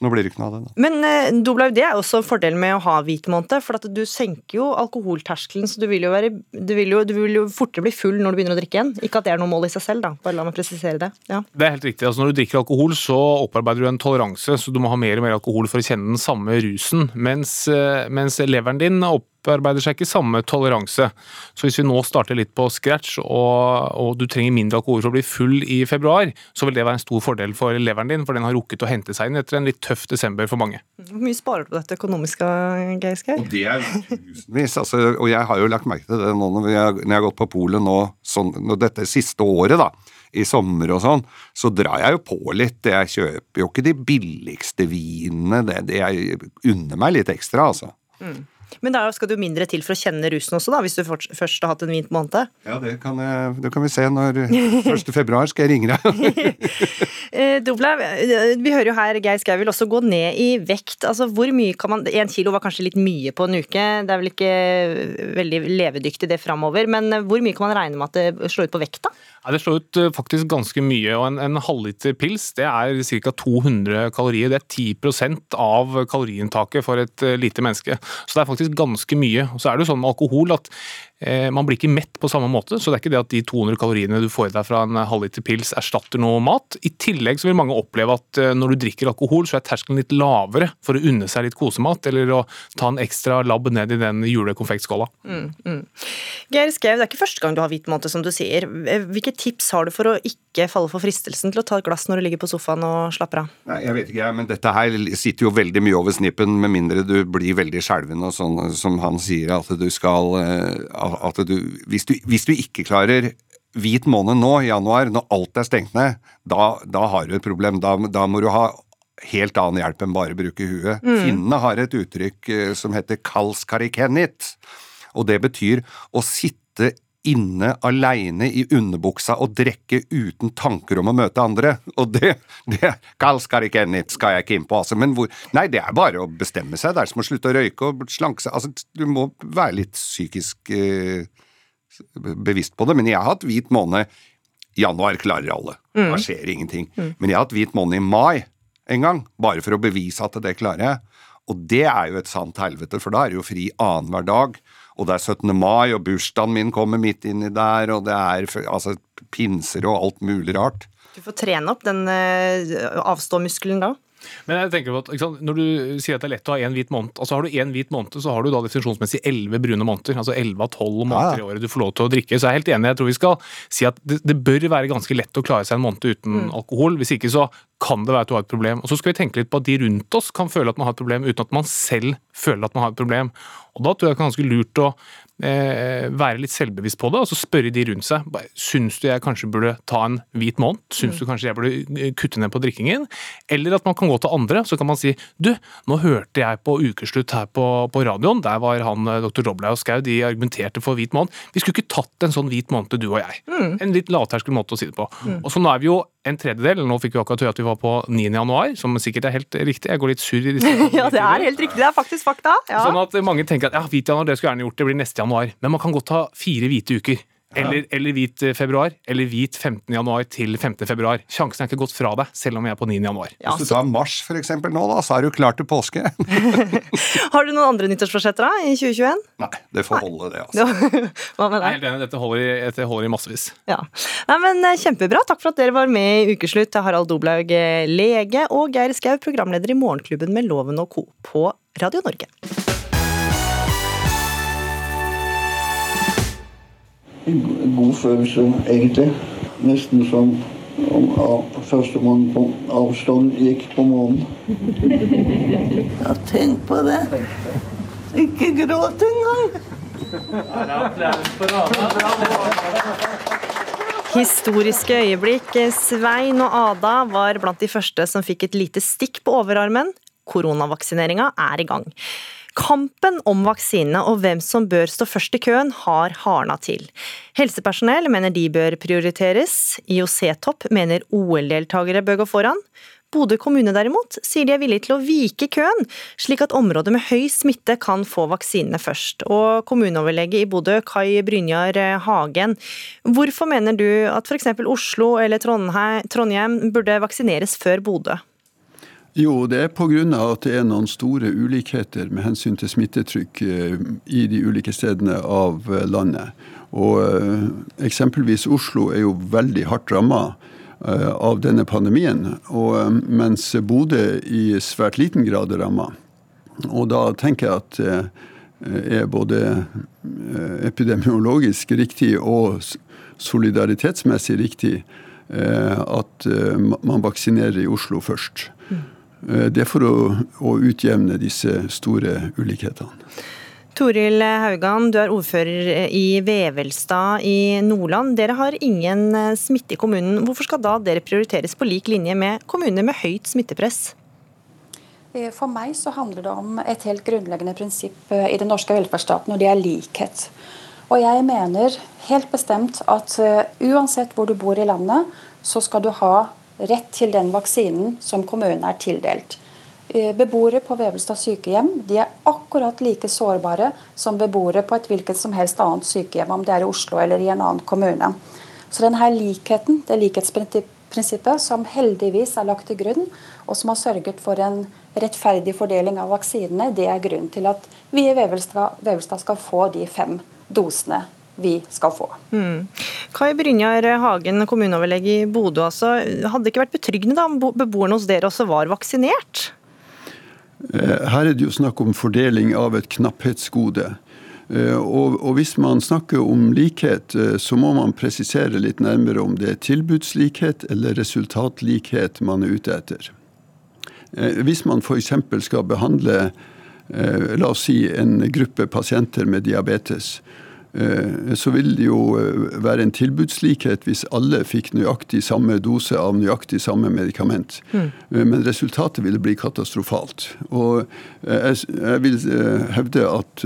så nå blir det ikke noe av det. Da. Men eh, Doblaug, det er også også fordelen med å ha hvit måned, for at du senker jo alkoholterskelen, så du vil jo, være, du vil jo, du vil jo fortere bli full når du begynner å drikke igjen. Ikke at det er noe mål i seg selv, da. Bare la meg presisere det. Ja. Det er helt riktig. altså Når du drikker alkohol, så opparbeider du en toleranse, så du må ha mer og mer alkohol for å kjenne den samme rusen. Mens, eh, mens leveren din opparbeider seg ikke samme toleranse. Så hvis vi nå starter litt på scratch, og, og du trenger mindre alkohol for å bli full i februar, så vil det være en stor fordel for leveren din, for den har rukket å hente seg inn etter en litt tøff desember for mange. Hvor mye sparer du på dette økonomiske, Geir? Det er tusenvis. Altså, og jeg har jo lagt merke til det nå når, jeg, når jeg har gått på polet nå, sånn, når dette siste året, da, i sommer og sånn, så drar jeg jo på litt. Jeg kjøper jo ikke de billigste vinene. Det, det jeg unner meg litt ekstra, altså. Mm. Men da skal du mindre til for å kjenne rusen også, da, hvis du først har hatt en vint måned? Ja, det kan, jeg, det kan vi se når 1. februar skal jeg ringe deg. Dobla, eh, vi hører jo her Geir Skau vil også gå ned i vekt. Altså, hvor mye kan man Én kilo var kanskje litt mye på en uke. Det er vel ikke veldig levedyktig det framover. Men eh, hvor mye kan man regne med at det slår ut på vekta? Ja, det slår ut eh, faktisk ganske mye, og en, en halvliter pils det er ca. 200 kalorier. Det er 10% av kaloriinntaket for et eh, lite menneske. Så det er faktisk ganske mye. Og så er det jo sånn med alkohol at man blir ikke mett på samme måte, så det er ikke det at de 200 kaloriene du får i deg fra en halvliter pils erstatter noe mat. I tillegg så vil mange oppleve at eh, når du drikker alkohol, så er terskelen litt lavere for å unne seg litt kosemat, eller å ta en ekstra labb ned i den julekonfektskåla. Mm, mm. Geir Skau, det er ikke første gang du har hvit måned, som du sier. Eh, Hvilke tips har du for å ikke falle for fristelsen til å ta et glass når du ligger på sofaen og slapper av? Nei, jeg vet ikke, jeg, men dette her sitter jo veldig mye over snippen, med mindre du blir veldig skjelven og sånn som han sier, at du skal eh, At du Hvis du, hvis du ikke klarer hvit måned nå, i januar, når alt er stengt ned, da, da har du et problem. Da, da må du ha helt annen hjelp enn bare bruke huet. Mm. Finnene har et uttrykk eh, som heter kalskarikenit, og det betyr å sitte inne aleine i underbuksa og drikke uten tanker om å møte andre. Og det, det skal jeg ikke inn på, altså. Men hvor Nei, det er bare å bestemme seg. Det er som å slutte å røyke og slanke seg. Altså, du må være litt psykisk eh, bevisst på det. Men jeg har hatt hvit måned. Januar klarer alle. Mm. Da skjer ingenting. Mm. Men jeg har hatt hvit måned i mai en gang, bare for å bevise at det klarer jeg. Og det er jo et sant helvete, for da er det jo fri annenhver dag. Og det er 17. mai, og bursdagen min kommer midt inni der, og det er altså, pinser og alt mulig rart. Du får trene opp den eh, avståmuskelen da. Men jeg tenker på at, ikke sant, Når du sier at det er lett å ha én hvit måned, altså har du én hvit måned, så har du da definisjonsmessig elleve brune måneder. Altså elleve av tolv måneder i året du får lov til å drikke. Så jeg er helt enig. Jeg tror vi skal si at det, det bør være ganske lett å klare seg en måned uten Mm. alkohol. Hvis ikke så kan det være at du har et problem. Og så skal vi tenke litt på at de rundt oss kan føle at man har et problem uten at man selv føler at man har et problem. Og da tror jeg det er ganske lurt å være litt selvbevisst på det, og så spørre de rundt seg. Syns du jeg kanskje burde ta en hvit måned? Syns Mm. du kanskje jeg burde eh, kutte ned på drikkingen? Eller at man kan gå til andre, så kan man si du, nå hørte jeg på Ukeslutt her på, på radioen, der var han eh, dr. Roblau og Skau, de argumenterte for hvit måned. Vi skulle ikke tatt en sånn hvit måned, du og jeg. Mm. En litt lavterskel måte å si det på. Mm. Og så nå er vi jo en tredjedel, nå fikk vi akkurat høre at vi var på 9. januar, som sikkert er helt riktig. Jeg går litt surr i disse ja, det er helt riktig. Det er faktisk fakta. Ja. Sånn at mange tenker at ja, hvit januar, det skulle gjerne gjort, det blir neste januar. Men man kan godt ha fire hvite uker. Eller, eller hvit eh, februar, eller hvit 15. januar til 5. februar. Sjansen er ikke gått fra deg, selv om jeg er på 9. januar. Hvis du tar mars for eksempel nå, da, så er du klar til påske. Har du noen andre nyttårsforsetter da, i 2021? Nei, det får holde det, altså. Hva med deg? dette holder, i, dette holder i massevis. Ja. Nei, men eh, Kjempebra. Takk for at dere var med i Ukeslutt. Harald Doblaug, eh, lege, og Geir Skau, programleder i Morgenklubben med Loven og Co. på Radio Norge. En god følelse, egentlig. Nesten som om førstemann på avstand gikk på månen. Ja, tenk på det. Ikke gråt engang. Historiske øyeblikk. Svein og Ada var blant de første som fikk et lite stikk på overarmen. Koronavaksineringa er i gang. Kampen om vaksinene og hvem som bør stå først i køen, har hardna til. Helsepersonell mener de bør prioriteres. IOC-topp mener OL-deltakere bør gå foran. Bodø kommune derimot sier de er villige til å vike køen, slik at områder med høy smitte kan få vaksinene først. Og kommuneoverlege i Bodø, Kai Brynjar Hagen, hvorfor mener du at f.eks. Oslo eller Trondheim burde vaksineres før Bodø? Jo, det er pga. at det er noen store ulikheter med hensyn til smittetrykk eh, i de ulike stedene av eh, landet. Og eh, Eksempelvis Oslo er jo veldig hardt ramma av denne pandemien, og, mens Bodø i svært liten grad er ramma. Og da tenker jeg at det er både epidemiologisk riktig og solidaritetsmessig riktig at man vaksinerer i Oslo først. Eh, det er for å, å utjevne disse store ulikhetene. Toril Haugan, du er ordfører i Vevelstad i Nordland. Dere har ingen eh, smitte i kommunen. Hvorfor skal da dere prioriteres på lik linje med kommuner med høyt smittepress? Eh, for meg så handler det om et helt grunnleggende prinsipp i den norske velferdsstaten, og det er likhet. Og jeg mener helt bestemt at uansett hvor du bor i landet, så skal du ha rett til den vaksinen som kommunen er tildelt. Eh, beboere på Vevelstad sykehjem de er akkurat like sårbare som beboere på et hvilket som helst annet sykehjem, om det er i Oslo eller i en annen kommune. Så denne likheten, det likhetsprinsippet som heldigvis er lagt til grunn, og som har sørget for en rettferdig fordeling av vaksinene, det er grunnen til at vi i Vevelstad, Vevelstad skal få de fem dosene vi skal få. Mm. Kai Brynjar Hagen, kommuneoverlege i Bodø. Altså, hadde det ikke vært betryggende da om beboerne hos dere også var vaksinert? Eh, her er det jo snakk om fordeling av et knapphetsgode. Eh, og, og, Hvis man snakker om likhet, eh, så må man presisere litt nærmere om det er tilbudslikhet eller resultatlikhet man er ute etter. Hvis man f.eks. skal behandle la oss si en gruppe pasienter med diabetes, så vil det jo eh, være en tilbudslikhet hvis alle fikk nøyaktig samme dose av nøyaktig samme medikament. Mm. Eh, men resultatet ville bli katastrofalt. Og jeg vil hevde at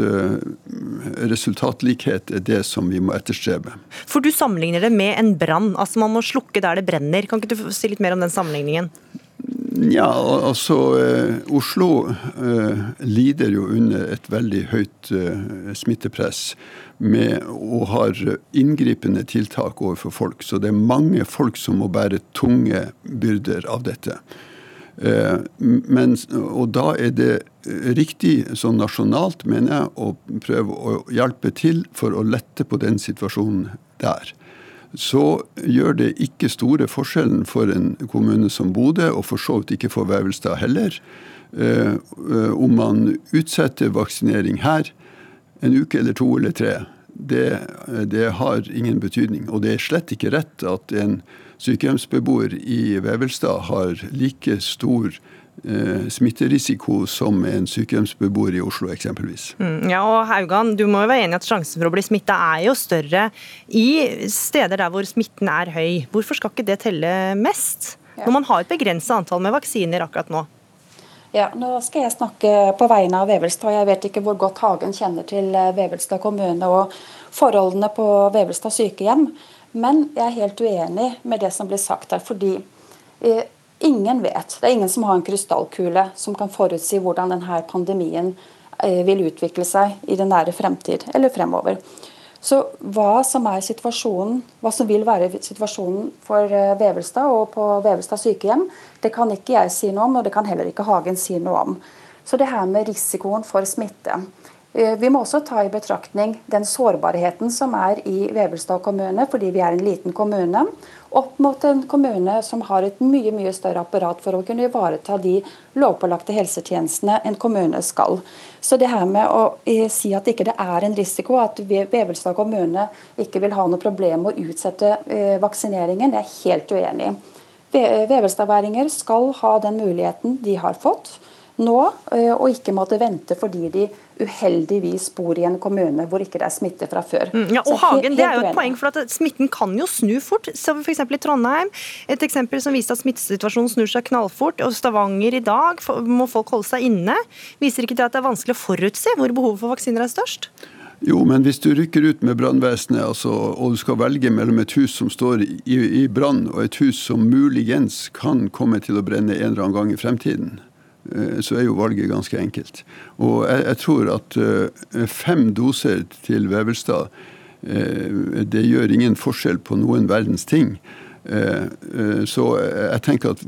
resultatlikhet er det som vi må etterstrebe. For du sammenligner det med en brann. Altså man må slukke der det brenner. Kan ikke du si litt mer om den sammenligningen? Ja, altså Oslo eh, lider jo under et veldig høyt eh, smittepress med og har inngripende tiltak overfor folk. Så det er mange folk som må bære tunge byrder av dette. Eh, men, og da er det riktig sånn nasjonalt, mener jeg, å prøve å hjelpe til for å lette på den situasjonen der. Så gjør det ikke store forskjellen for en kommune som Bodø, og for så vidt ikke for Vevelstad heller, eh, om man utsetter vaksinering her en uke eller to eller tre, det, det, har ingen betydning. Og det er slett ikke rett at en sykehjemsbeboer i Vevelstad har like stor eh, smitterisiko som en sykehjemsbeboer i Oslo eksempelvis. Mm, ja, og Haugan, du må jo være enig at sjansen for å bli smitta er jo større i steder der hvor smitten er høy. Hvorfor skal ikke det telle mest? Når man har et begrenset antall med vaksiner akkurat nå? Ja, Nå skal jeg snakke på vegne av Vevelstad. Jeg vet ikke hvor godt Hagen kjenner til eh, Vevelstad kommune og forholdene på Vevelstad sykehjem, men jeg er helt uenig med det som blir sagt her. fordi eh, ingen vet, det er ingen som har en krystallkule som kan forutsi hvordan denne pandemien eh, vil utvikle seg i den nære fremtid eller fremover. Så hva som er situasjonen, hva som vil være situasjonen for eh, Vevelstad og på Vevelstad sykehjem, det kan ikke jeg si noe om, og det kan heller ikke Hagen si noe om. Så det her med risikoen for smitte. Eh, vi må også ta i betraktning den sårbarheten som er i Vevelstad kommune, fordi vi er en liten kommune, opp mot en kommune som har et mye mye større apparat for å kunne ivareta de lovpålagte helsetjenestene en kommune skal. Så det her med å eh, si at ikke det er en risiko, at Vevelstad kommune ikke vil ha noe problem med å utsette eh, vaksineringen, det er jeg helt uenig i. Vevelstadværinger skal ha den muligheten de har fått nå, og ikke måtte vente fordi de uheldigvis bor i en kommune hvor ikke det er smitte fra før. Mm, ja, og Hagen, Det er jo et poeng, for at Smitten kan jo snu fort. Så for i Trondheim, et eksempel som viste at smittesituasjonen snur seg knallfort. og Stavanger i dag må folk holde seg inne. Viser ikke det at det er vanskelig å forutse hvor behovet for vaksiner er størst? Jo, men hvis du rykker ut med brannvesenet, altså, og du skal velge mellom et hus som står i, i brann, og et hus som muligens kan komme til å brenne en eller annen gang i fremtiden, så er jo valget ganske enkelt. Og jeg, jeg tror at uh, fem doser til Vevelstad uh, det gjør ingen forskjell på noen verdens ting. Så jeg tenker at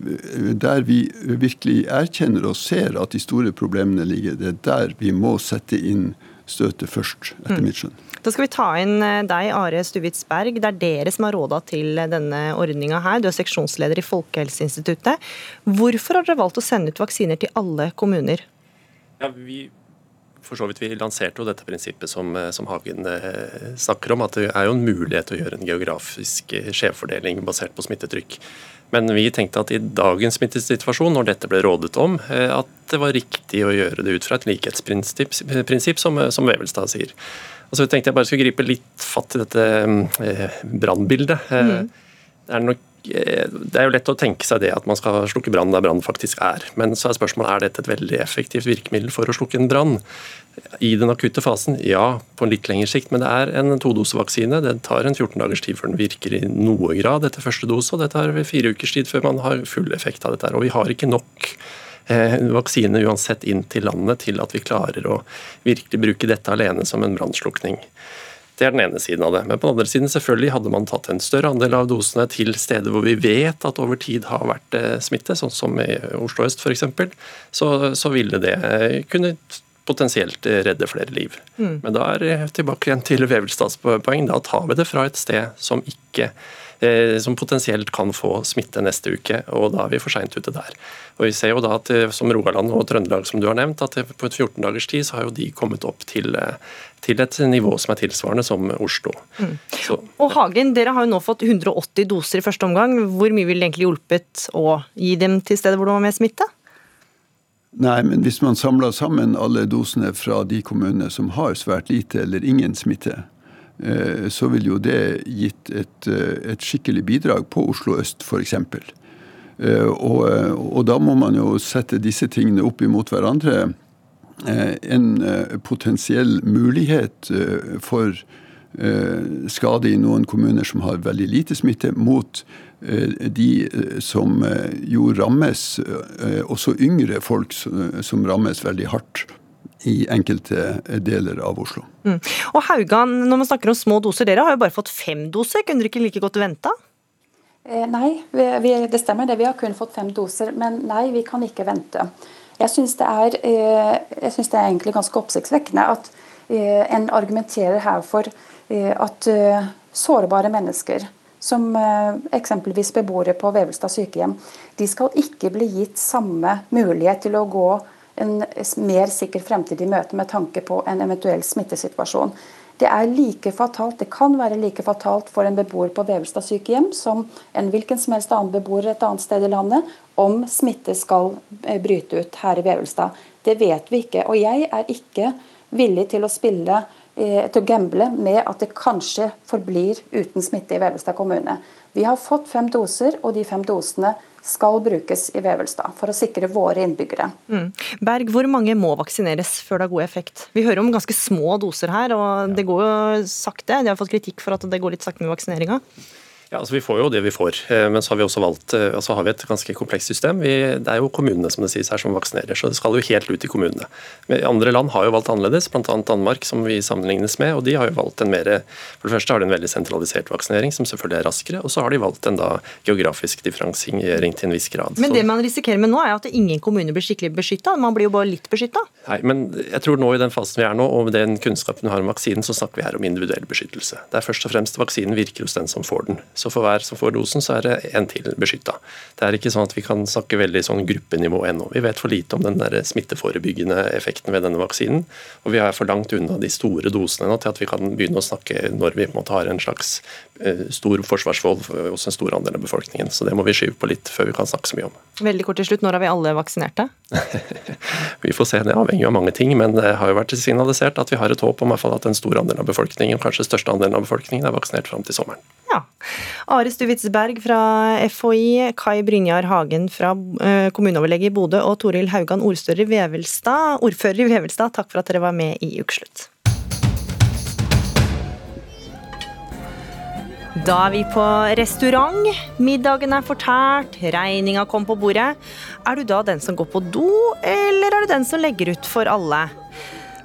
der vi virkelig erkjenner og ser at de store problemene ligger, det er der vi må sette inn støtet først, etter mm. mitt skjønn. Da skal vi ta inn eh, deg, Are Stuvitz Berg. Det er dere som har råda til denne ordninga her. Du er seksjonsleder i Folkehelseinstituttet. Hvorfor har dere valgt å sende ut vaksiner til alle kommuner? Ja, vi for så vidt Vi lanserte jo dette prinsippet som, eh, som, Hagen eh, snakker om, at det er jo en mulighet til å gjøre en geografisk skjevfordeling basert på smittetrykk. Men vi tenkte at i dagens smittesituasjon, når dette ble rådet om, at det var riktig å gjøre det ut fra et likhetsprinsipp, som, som Vevelstad sier. Og så tenkte jeg bare skulle gripe litt fatt i dette eh, brannbildet. Eh, mm. Det er nok eh, det er jo lett å tenke seg det at man skal slukke brann der brann faktisk er. Men så er spørsmålet er dette et veldig effektivt virkemiddel for å slukke en brann. I den akutte fasen, ja, på en litt lengre sikt, men det er en todosevaksine. Det tar en 14 dagers tid før den virker i noe grad etter første dose, og det tar fire ukers tid før man har full effekt av dette. Og vi har ikke nok vaksine uansett inn til landet til at vi klarer å virkelig bruke dette alene som en brannslukning. Det er den ene siden av det. Men på den andre siden selvfølgelig hadde man tatt en større andel av dosene til steder hvor vi vet at over tid har vært eh, smitte, sånn som i Oslo øst f.eks., så, så ville det eh, kunne potensielt redde flere liv. Mm. Men da er tilbake igjen til Vevelstads poeng. Da tar vi det fra et sted som ikke Eh, som potensielt kan få smitte neste uke, og da er vi for seint ute der. Og vi ser jo da at eh, som Rogaland og Trøndelag som du har nevnt, at på et 14 dagers tid så har jo de kommet opp til, eh, til et nivå som er tilsvarende som Oslo. Mm. Så, og Hagen, dere har jo nå fått 180 doser i første omgang. Hvor mye ville det egentlig hjulpet å gi dem til stedet hvor det var mer smitte? Nei, men hvis man samler sammen alle dosene fra de kommunene som har svært lite eller ingen smitte, Eh, så vil jo det gitt et, eh, et skikkelig bidrag på Oslo øst f.eks. Eh, og, og da må man jo sette disse tingene opp imot hverandre. En potensiell mulighet for skade i noen kommuner som har veldig lite smitte, mot de som jo rammes, også yngre folk som rammes veldig hardt i enkelte deler av Oslo. Mm. Og Haugan, når man snakker om små doser, dere har jo bare fått fem doser. Kunne dere ikke like godt venta? Eh, nei, vi, vi, det stemmer det. Vi har kun fått fem doser. Men nei, vi kan ikke vente. Jeg syns det, eh, det, er egentlig ganske oppsiktsvekkende at eh, en argumenterer her for at sårbare mennesker som eksempelvis beboere på Vevelstad sykehjem, de skal ikke bli gitt samme mulighet til å gå en mer sikker fremtid i møte med tanke på en eventuell smittesituasjon. Det er like fatalt, det kan være like fatalt for en beboer på Vevelstad sykehjem som en hvilken som helst annen beboer et annet sted i landet om smitte skal eh, bryte ut her i Vevelstad. Det vet vi ikke. Og jeg er ikke villig til å spille eh, til å gamble med at det kanskje forblir uten smitte i Vevelstad kommune. Vi har fått fem doser, og de fem dosene skal brukes i Vevelstad for å sikre våre innbyggere. Mm. Berg, hvor mange må vaksineres før det har god effekt? Vi hører om ganske små doser her, og det går jo sakte. De har fått kritikk for at det går litt sakte med vaksineringa. Ja, altså Vi får jo det vi får, eh, men så har vi også valgt, eh, altså har vi et ganske komplekst system. Vi, det er jo kommunene som det sies her som vaksinerer, så det skal jo helt ut i kommunene. Men Andre land har jo valgt annerledes, bl.a. Danmark, som vi sammenlignes med. og De har jo valgt en mer, for det første har de en veldig sentralisert vaksinering, som selvfølgelig er raskere. Og så har de valgt en da geografisk differensiering til en viss grad. Men det man risikerer med nå, er at ingen kommuner blir skikkelig beskytta. Man blir jo bare litt beskytta. Nei, men jeg tror nå i den fasen vi er nå, og med den kunnskapen vi har om vaksinen, så snakker vi her om individuell beskyttelse. Det er først og fremst vaksinen virker hos den som får den. Så for hver som får dosen, så er det en til beskytta. Det er ikke sånn at vi kan snakke veldig sånn gruppenivå ennå. Vi vet for lite om den der smitteforebyggende effekten ved denne vaksinen. Og vi er for langt unna de store dosene nå til at vi kan begynne å snakke når vi på en måte har en slags stor forsvarsvold hos en stor andel av befolkningen. Så det må vi skyve på litt før vi kan snakke så mye om. Veldig kort til slutt, når er vi alle vaksinerte? vi får se, det avhenger av mange ting. Men det har jo vært signalisert at vi har et håp om at en stor andel av befolkningen, kanskje største andelen av befolkningen, er vaksinert fram til sommeren. Ja. Are Stuvitzberg fra FHI, Kai Brynjar Hagen fra eh, kommuneoverlege i Bodø og Toril Haugan, ordfører i Vevelstad, ordfører i Vevelstad, takk for at dere var med i Ukeslutt. Da er vi på restaurant. Middagen er fortært, regninga kom på bordet. Er du da den som går på do, eller er du den som legger ut for alle?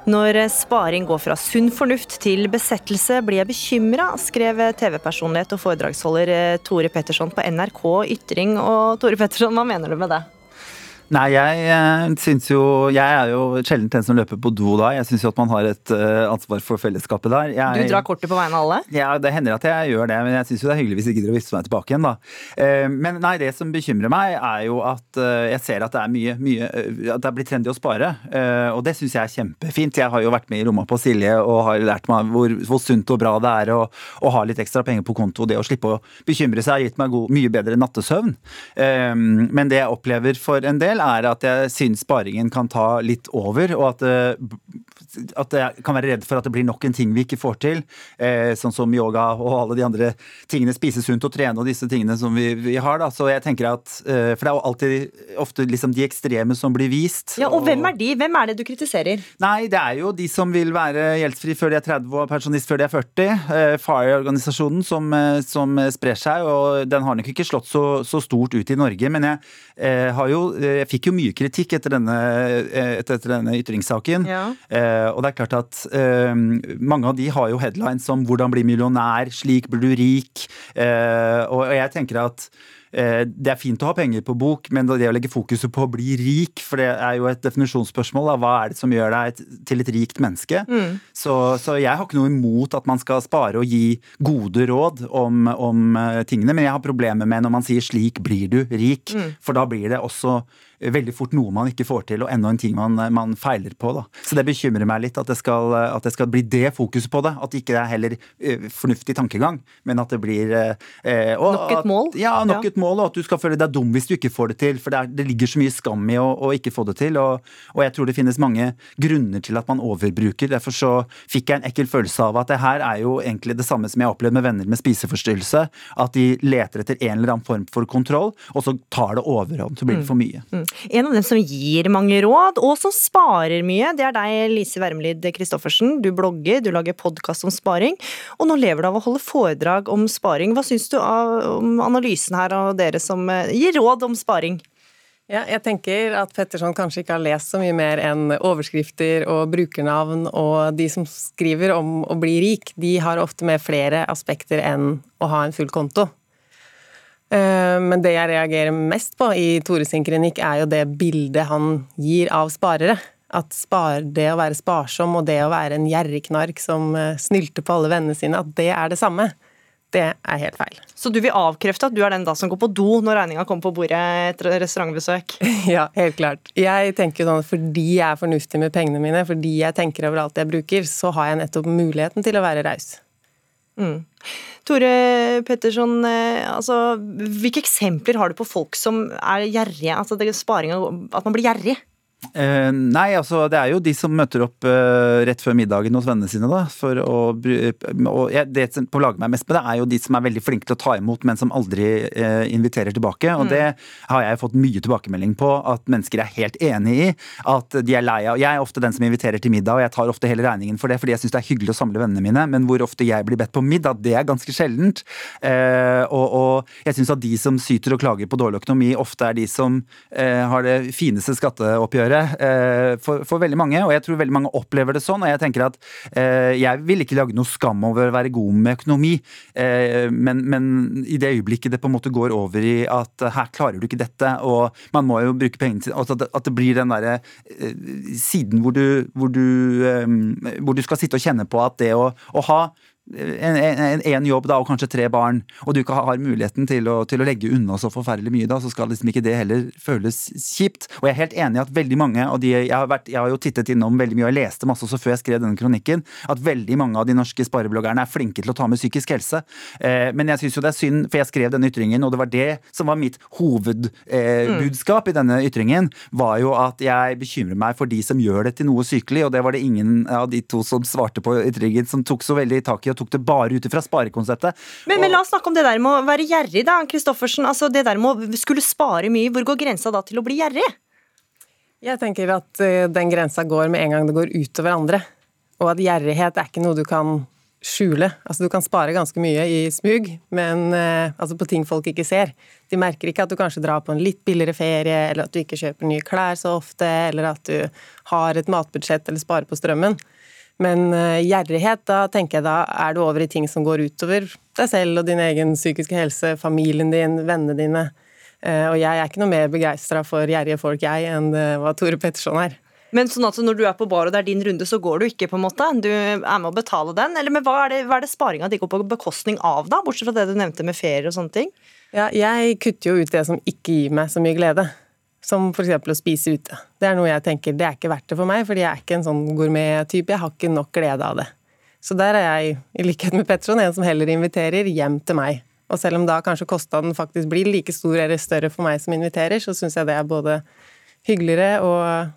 Når sparing går fra sunn fornuft til besettelse, blir jeg bekymra, skrev TV-personlighet og foredragsholder eh, Tore Petterson på NRK Ytring. Og Tore Petterson, hva mener du med det? Nei, jeg uh, syns jo Jeg er jo sjelden den som løper på do da. Jeg syns jo at man har et uh, ansvar for fellesskapet der. Jeg, du drar kortet på vegne av alle? Ja, det hender at jeg gjør det, men jeg syns jo det er hyggelig hvis de gidder å vifte meg tilbake igjen, da. Uh, men nei, det som bekymrer meg, er jo at jeg ser at det er mye, mye At det er blitt trendy å spare. og det syns jeg er kjempefint. Jeg har jo vært med i lomma på Silje og har lært meg hvor, hvor sunt og bra det er å, å, ha litt ekstra penger på konto. Det å slippe å bekymre seg har gitt meg god, mye bedre nattesøvn. men det jeg opplever for en del, er at jeg syns sparingen kan ta litt over, og at, eh, at jeg kan være redd for at det blir nok en ting vi ikke får til. Eh, sånn som yoga og alle de andre tingene. Spise sunt og trene og disse tingene som vi, vi har. Da. Så jeg tenker at, eh, For det er jo alltid ofte liksom de ekstreme som blir vist. Ja, og, og hvem er de? Hvem er det du kritiserer? Nei, det er jo de som vil være gjeldsfri før de er 30 og pensjonist før de er 40. FIRE-organisasjonen som, som, sprer seg, og den har nok ikke slått så, så stort ut i Norge. Men jeg, har jo, jeg fikk jo mye kritikk etter denne, etter, etter, denne ytringssaken. Ja. Eh, og det er klart at eh, mange av de har jo headlines som 'hvordan bli millionær', 'slik blir du rik'. Eh, og jeg tenker at Eh, det er fint å ha penger på bok, men det å legge fokuset på å bli rik, for det er jo et definisjonsspørsmål, da, hva er det som gjør deg til et rikt menneske? Mm. Så, så, jeg har ikke noe imot at man skal spare og gi gode råd om, om eh, tingene, men jeg har problemer med når man sier 'slik blir du rik', mm. for da blir det også veldig fort noe man ikke får til, og enda en ting man, man feiler på. Da. Så det bekymrer meg litt at det, skal, at det skal bli det fokuset på det. At det ikke er heller uh, fornuftig tankegang, men at det blir eh, og, Nok et mål? At, ja, nok ja. et mål, og at du skal føle deg dum hvis du ikke får det til. For det, er, det ligger så mye skam i å, å ikke få det til. Og, og, jeg tror det finnes mange grunner til at man overbruker. Derfor så fikk jeg en ekkel følelse av at det her er jo egentlig det samme som jeg har opplevd med venner med spiseforstyrrelse. At de leter etter en eller annen form for kontroll, og så tar det overhånd. Så blir det mm. for mye. Mm. En av dem som gir mange råd, og som sparer mye, det er deg, Lise Wermelid Christoffersen. Du blogger, du lager podkast om sparing, og nå lever du av å holde foredrag om sparing. Hva syns du om analysen her av dere som eh, gir råd om sparing? Ja, jeg tenker at Petterson kanskje ikke har lest så mye mer enn overskrifter og brukernavn, og de som skriver om å bli rik, de har ofte med flere aspekter enn å ha en full konto. Eh, men det jeg reagerer mest på i Tore sin klinikk, er jo det bildet han gir av sparere. At spar, det å være sparsom og det å være en gjerrigknark som eh, snylter på alle vennene sine, at det er det samme. Det er helt feil. Så du vil avkrefte at du er den da som går på do når regninga kommer på bordet etter restaurantbesøk? Ja, helt klart. Jeg tenker sånn fordi jeg er fornuftig med pengene mine, fordi jeg tenker over alt jeg bruker, så har jeg nettopp muligheten til å være raus. Mm. Tore Petterson, eh, altså, hvilke eksempler har du på folk som er gjerrige? Altså sparing, at man blir gjerrig? Eh, nei, altså det er jo de som møter opp uh, rett før middagen hos vennene sine, da. For å og jeg, Det som plager meg mest med det, er jo de som er veldig flinke til å ta imot, men som aldri uh, inviterer tilbake. Og Mm. det har jeg fått mye tilbakemelding på, at mennesker er helt enig i. At de er lei av Jeg er ofte den som inviterer til middag, og jeg tar ofte hele regningen for det, fordi jeg syns det er hyggelig å samle vennene mine, men hvor ofte jeg blir bedt på middag, det er ganske sjeldent. Eh, og, og jeg syns at de som syter og klager på dårlig økonomi, ofte er de som eh, har det fineste skatteoppgjøret eh, for, for veldig mange, og jeg tror veldig mange opplever det sånn. Og jeg tenker at eh, jeg vil ikke lage noe skam over å være god med økonomi, eh, men, men i det øyeblikket det på en måte går over i at eh, her klarer du ikke dette, og man må jo bruke pengene sine altså At at det blir den derre eh, siden hvor du, hvor, du, eh, hvor du skal sitte og kjenne på at det å, å ha en, en, en jobb da, og kanskje tre barn, og du ikke har muligheten til å, til å legge unna så forferdelig mye, da, så skal liksom ikke det heller føles kjipt. Og jeg er helt enig i at veldig mange av de Jeg har, vært, jeg har jo tittet innom veldig mye, og jeg leste masse også før jeg skrev denne kronikken, at veldig mange av de norske sparebloggerne er flinke til å ta med psykisk helse. Eh, men jeg syns jo det er synd, for jeg skrev denne ytringen, og det var det som var mitt hovedbudskap eh, i denne ytringen, var jo at jeg bekymrer meg for de som gjør det til noe sykelig, og det var det ingen av de to som svarte på ytringen som tok så veldig tak i, og tok det bare ut ifra sparekonseptet. Men, men la oss snakke om det der med å være gjerrig, da, Kristoffersen. Altså det der med å skulle spare mye, hvor går grensa da til å bli gjerrig? Jeg tenker at eh, den grensa går med en gang det går utover andre. Og at gjerrighet er ikke noe du kan skjule. Altså Du kan spare ganske mye i smug, men eh, altså på ting folk ikke ser. De merker ikke at du kanskje drar på en litt billigere ferie, eller at du ikke kjøper nye klær så ofte, eller at du har et matbudsjett eller sparer på strømmen. Men uh, gjerrighet, da tenker jeg da er du over i ting som går utover deg selv og din egen psykiske helse, familien din, vennene dine. Uh, og jeg er ikke noe mer begeistra for gjerrige folk, jeg, enn uh, hva Tore Petterson er. Men sånn at når du er på bar og det er din runde, så går du ikke, på en måte? Du er med å betale den? Eller men hva er det, hva er det sparinga di går på bekostning av, da? Bortsett fra det du nevnte med ferier og sånne ting? Ja, jeg kutter jo ut det som ikke gir meg så mye glede. Som f.eks. å spise ute. Det er noe jeg tenker det er ikke verdt det for meg, fordi jeg er ikke en sånn gourmet-type. Jeg har ikke nok glede av det. Så der er jeg, i likhet med Petron, en som heller inviterer hjem til meg. Og selv om da kanskje kostnaden faktisk blir like stor eller større for meg som inviterer, så syns jeg det er både hyggeligere og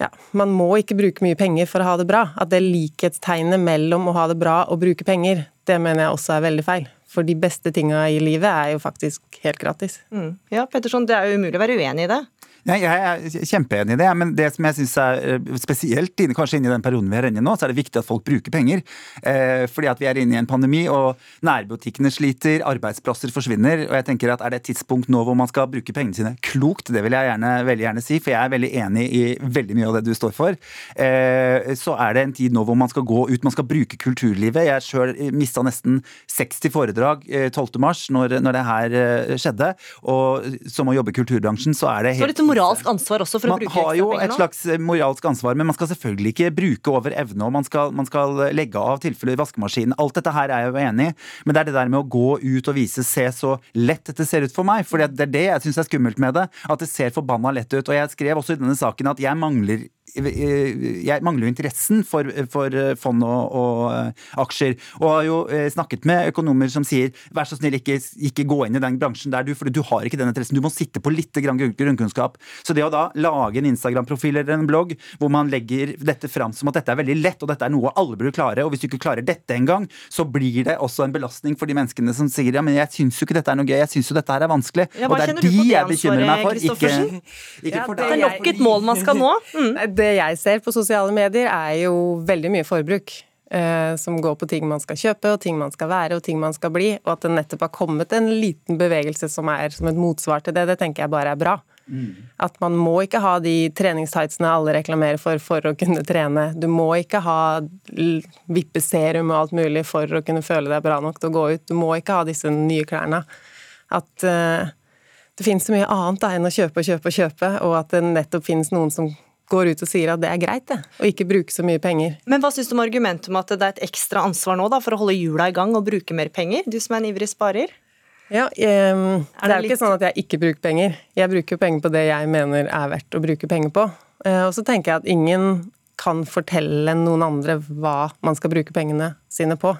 ja, man må ikke bruke mye penger for å ha det bra. At det likhetstegnet mellom å ha det bra og bruke penger, det mener jeg også er veldig feil. For de beste tinga i livet er jo faktisk helt gratis. Mm. Ja, Petterson, det er jo umulig å være uenig i det. Nei, Jeg er kjempeenig i det, men det som jeg syns er eh, spesielt kanskje inni i den perioden vi er inne i nå, så er det viktig at folk bruker penger. Eh, fordi at vi er inne i en pandemi, og nærbutikkene sliter, arbeidsplasser forsvinner. Og jeg tenker at er det et tidspunkt nå hvor man skal bruke pengene sine klokt, det vil jeg gjerne, veldig gjerne si, for jeg er veldig enig i veldig mye av det du står for, eh, så er det en tid nå hvor man skal gå ut, man skal bruke kulturlivet. Jeg sjøl mista nesten 60 foredrag eh, 12.3 når, når det her skjedde, og som å jobbe i kulturbransjen, så er det helt moralsk ansvar også for å bruke man har jo et slags eh, moralsk ansvar, men man skal selvfølgelig ikke bruke over evne, og man skal, man skal legge av tilfeller i vaskemaskinen. Alt dette her er jeg jo enig i, men det er det der med å gå ut og vise se så lett dette ser ut for meg. For det er det jeg syns er skummelt med det. At det ser forbanna lett ut. Og jeg skrev også i denne saken at jeg mangler jeg mangler jo interessen for, for fond og, og, aksjer. Og har jo eh, snakket med økonomer som sier vær så snill, ikke, ikke gå inn i den bransjen der, du, for du har ikke den interessen. Du må sitte på litt grunnkunnskap. Så det å da lage en Instagram-profil eller en blogg hvor man legger dette fram som at dette er veldig lett, og dette er noe alle burde klare, og hvis du ikke klarer dette engang, så blir det også en belastning for de menneskene som sier ja, men jeg syns jo ikke dette er noe gøy, jeg syns jo dette her er vanskelig. Ja, og det er de det jeg bekymrer meg for, ikke, ikke for Det deg. er nok et mål man skal nå. Mm. Det jeg ser på sosiale medier, er jo veldig mye forbruk. Eh, som går på ting man skal kjøpe, og ting man skal være, og ting man skal bli. Og at det nettopp har kommet en liten bevegelse som er som et motsvar til det, det tenker jeg bare er bra. At man må ikke ha de treningstightsene alle reklamerer for for å kunne trene. Du må ikke ha vippeserum og alt mulig for å kunne føle deg bra nok til å gå ut. Du må ikke ha disse nye klærne. At uh, det finnes så mye annet da, enn å kjøpe og kjøpe og kjøpe, og at det nettopp finnes noen som går ut og sier at det er greit, det, å ikke bruke så mye penger. Men hva syns du om argumentet om at det er et ekstra ansvar nå da, for å holde hjula i gang og bruke mer penger? Du som er en ivrig sparer? Ja, ehm, det er det jo ikke sånn at jeg ikke bruker penger. Jeg bruker jo penger på det jeg mener er verdt å bruke penger på. Eh, Og så tenker jeg at ingen kan fortelle noen andre hva man skal bruke pengene sine på.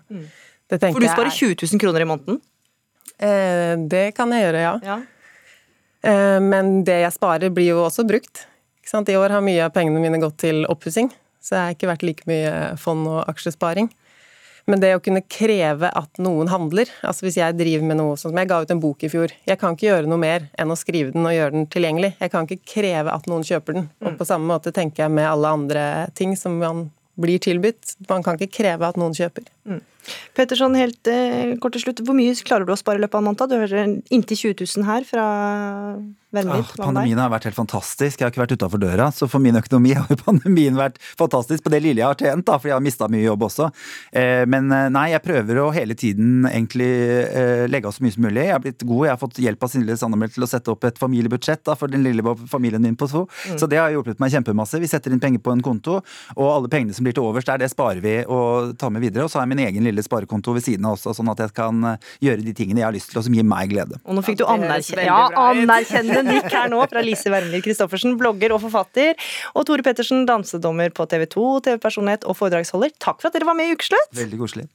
Det tenker For du sparer er- 20 000 kroner i måneden? Eh, Det kan jeg gjøre, ja. ja. Men det jeg sparer, blir jo også brukt. I år har mye av pengene mine gått til oppussing, så jeg har ikke vært like mye fond og aksjesparing. Men det å kunne kreve at noen handler altså Hvis jeg driver med noe sånn som Jeg ga ut en bok i fjor. Jeg kan ikke gjøre noe mer enn å skrive den og gjøre den tilgjengelig. Jeg kan ikke kreve at noen kjøper den. Og på samme måte tenker jeg med alle andre ting som man blir tilbudt. Man kan ikke kreve at noen kjøper. Mm. Petterson, helt eh, kort til slutt. Hvor mye klarer du å spare i løpet av en måned? Du hører inntil 20 000 her fra Vennliv. Ah, pandemien har vært helt fantastisk. Jeg har ikke vært utafor døra, så for min økonomi har pandemien vært fantastisk på det lille jeg har tjent, da, for jeg har mista mye jobb også. Eh, men eh, nei, jeg prøver å hele tiden egentlig eh, legge av så mye som mulig. Jeg har blitt god, jeg har fått hjelp av Sindre Sandemel til å sette opp et familiebudsjett da, for den lille familien min på to. Mm. Så det har hjulpet meg kjempemasse. Vi setter inn penger på en konto, og alle pengene som blir til overs der, det sparer vi og tar med videre. Og så har jeg min egen lille sparekonto ved siden av også, sånn at jeg kan eh, gjøre de tingene jeg har lyst til, og som gir meg glede. Og nå fikk du anerkjenne, ja, anerkjennende nikk her nå fra Lise Wermli Christoffersen, blogger og forfatter. Og Tore Pettersen, dansedommer på TV 2, TV-personlighet og foredragsholder. Takk for at dere var med i Ukeslutt. Veldig koselig.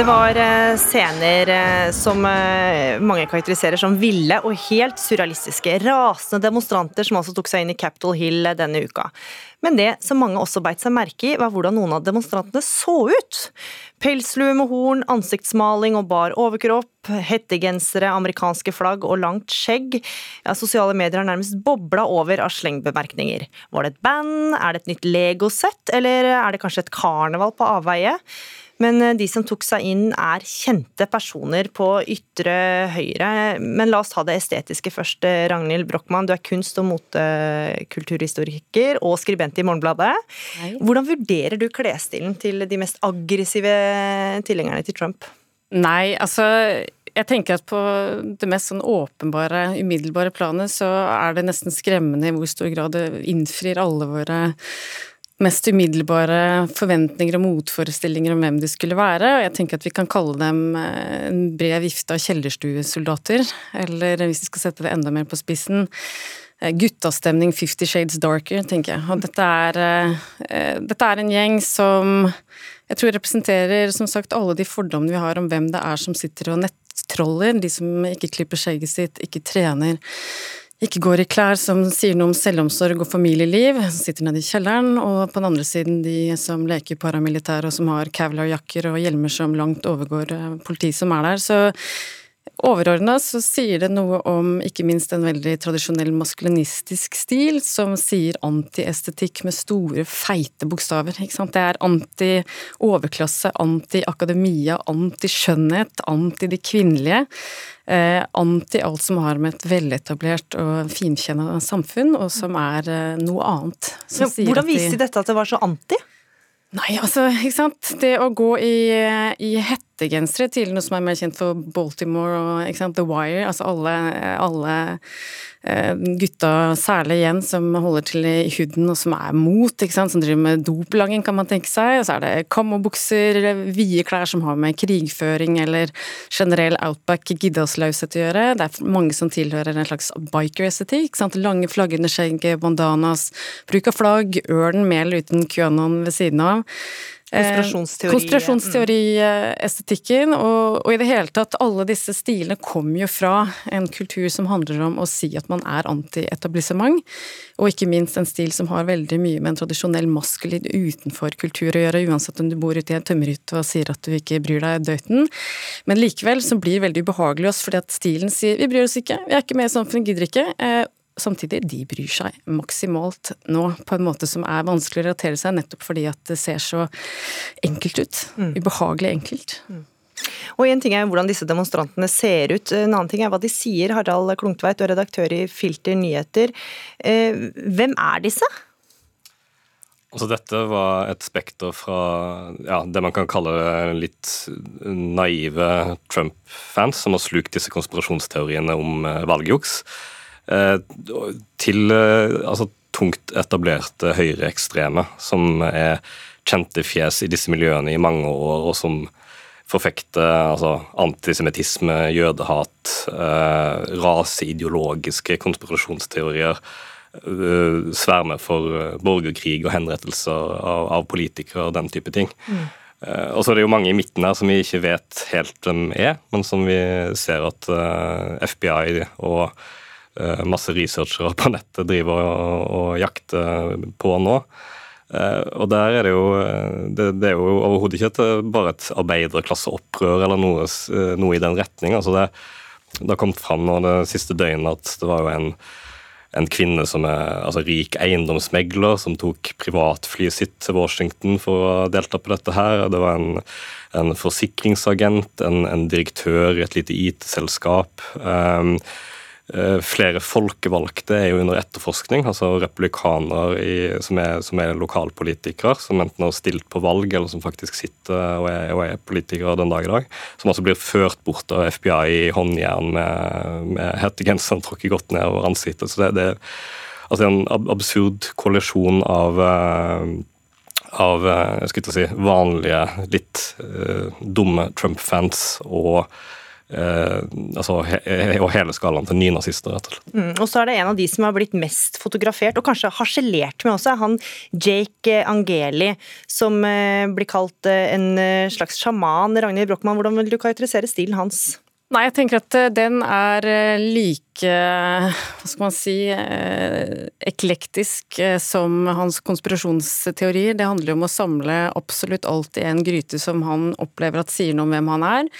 Det var eh, scener eh, som eh, mange karakteriserer som ville og helt surrealistiske. Rasende demonstranter som altså tok seg inn i Capitol Hill denne uka. Men det som mange også beit seg merke i, var hvordan noen av demonstrantene så ut. Pelslue med horn, ansiktsmaling og bar overkropp, hettegensere, amerikanske flagg og langt skjegg. Ja, sosiale medier har nærmest bobla over av slengbemerkninger. Var det et band, er det et nytt legosett, eller er det kanskje et karneval på avveie? Men eh, de som tok seg inn er kjente personer på ytre høyre. Men la oss ta det estetiske først. Ragnhild Brochmann, du er kunst- og motekulturhistoriker og skribent i Morgenbladet. Hei. Hvordan vurderer du klesstilen til de mest aggressive tilhengerne til Trump? Nei, altså jeg tenker at på det mest sånn åpenbare, umiddelbare planet, så er det nesten skremmende i hvor stor grad det innfrir alle våre mest umiddelbare forventninger og motforestillinger om hvem de skulle være. Og jeg tenker at vi kan kalle dem eh, en bred vifte av kjellerstuesoldater. Eller hvis vi skal sette det enda mer på spissen, eh, guttastemning Fifty Shades Darker, tenker jeg. Og dette er, eh, dette er en gjeng som jeg tror representerer som sagt alle de fordommene vi har om hvem det er som sitter og nettroller, de som ikke klipper skjegget sitt, ikke trener ikke går i klær som sier noe om selvomsorg og familieliv, som sitter nede i kjelleren, og på den andre siden de som leker paramilitære og som har Kevlar-jakker og hjelmer som langt overgår eh, politiet som er der. Så Overordna så sier det noe om ikke minst en veldig tradisjonell maskulinistisk stil, som sier antiestetikk med store, feite bokstaver. ikke sant? Det er anti-overklasse, anti-akademia, anti-skjønnhet, anti det kvinnelige. Eh, anti alt som har med et veletablert og finkjennende samfunn, og som er eh, noe annet. Ja, hvordan viste de dette at det var så anti? Nei, altså, ikke sant. Det å gå i, i hettegensere til noe som er mer kjent for Baltimore og sant, The Wire, altså alle, alle Eh, gutta særlig igjen som holder til i huden og som er mot, sant? som driver med doplanging, kan man tenke seg. Og så er det kammobukser, vide klær som har med krigføring eller generell outback giddaslaushet å gjøre. Det er mange som tilhører en slags biker-estetikk. Lange flaggende skjegg, bandanas, bruk av flagg, ørnen eller uten QAnon ved siden av. Konspirasjonsteori. Konspirasjonsteoriestetikken, og, og, i det hele tatt, alle disse stilene kommer jo fra en kultur som handler om å si at man er anti-etablissement, og ikke minst en stil som har veldig mye med en tradisjonell maskulin utenfor kultur å gjøre, uansett om du bor ute i en tømmerhytte og sier at du ikke bryr deg døyten. Men likevel så blir det veldig ubehagelig oss fordi at stilen sier vi bryr oss ikke, vi er ikke med i samfunnet, gidder ikke. Samtidig, de bryr seg maksimalt nå på en måte som er vanskelig å relatere seg, nettopp fordi at det ser så enkelt ut. Mm. Ubehagelig enkelt. Mm. Og En ting er hvordan disse demonstrantene ser ut, en annen ting er hva de sier. Harald Klungtveit, du er redaktør i Filter nyheter. Eh, hvem er disse? Altså Dette var et spekter fra ja, det man kan kalle litt naive Trump-fans, som har slukt disse konspirasjonsteoriene om eh, valgjuks. Eh, til eh, altså, tungt etablerte høyreekstreme, som er kjente fjes i disse miljøene i mange år, og som forfekter altså, antisemittisme, jødehat, eh, raseideologiske konspirasjonsteorier. sverme for borgerkrig og henrettelser av, av politikere og den type ting. Mm. Eh, og så er det jo mange i midten her som vi ikke vet helt hvem er, men som vi ser at eh, FBI og masse researchere på nettet driver og, og jakter på nå. og der er det jo Det, det er jo overhodet ikke et, bare et arbeiderklasseopprør eller noe, noe, i den retning. altså det, det har kommet fram nå det siste døgnet at det var jo en en kvinne som er altså, rik eiendomsmegler, som tok privatflyet sitt til Washington for å delta på dette her. Det var en, en forsikringsagent, en, en, direktør i et lite IT-selskap. Um, Eh, flere folkevalgte er jo under etterforskning, altså republikanere i, som, er, som, er, lokalpolitikere, som enten har stilt på valg, eller som faktisk sitter og er, og er politikere den dag i dag. Som altså blir ført bort av FBI i håndjern med, med hettegenseren trukket godt ned over ansiktet. Så det, det altså en absurd koalisjon av uh, av eh, jeg skulle si, vanlige, litt uh, dumme Trump-fans og Eh, altså, he, og hele skalaen til nynazister, rett og slett. Mm, og så er det en av de som har blitt mest fotografert, og kanskje harselert med også, han Jake Angeli, som eh, blir kalt eh, en eh, slags sjaman. Ragnhild Brochmann, hvordan vil du karakterisere stilen hans? Nei, jeg tenker at eh, den er like hva skal man si eklektisk som hans konspirasjonsteorier. Det handler om å samle absolutt alt i en gryte som han opplever at sier noe om hvem han er.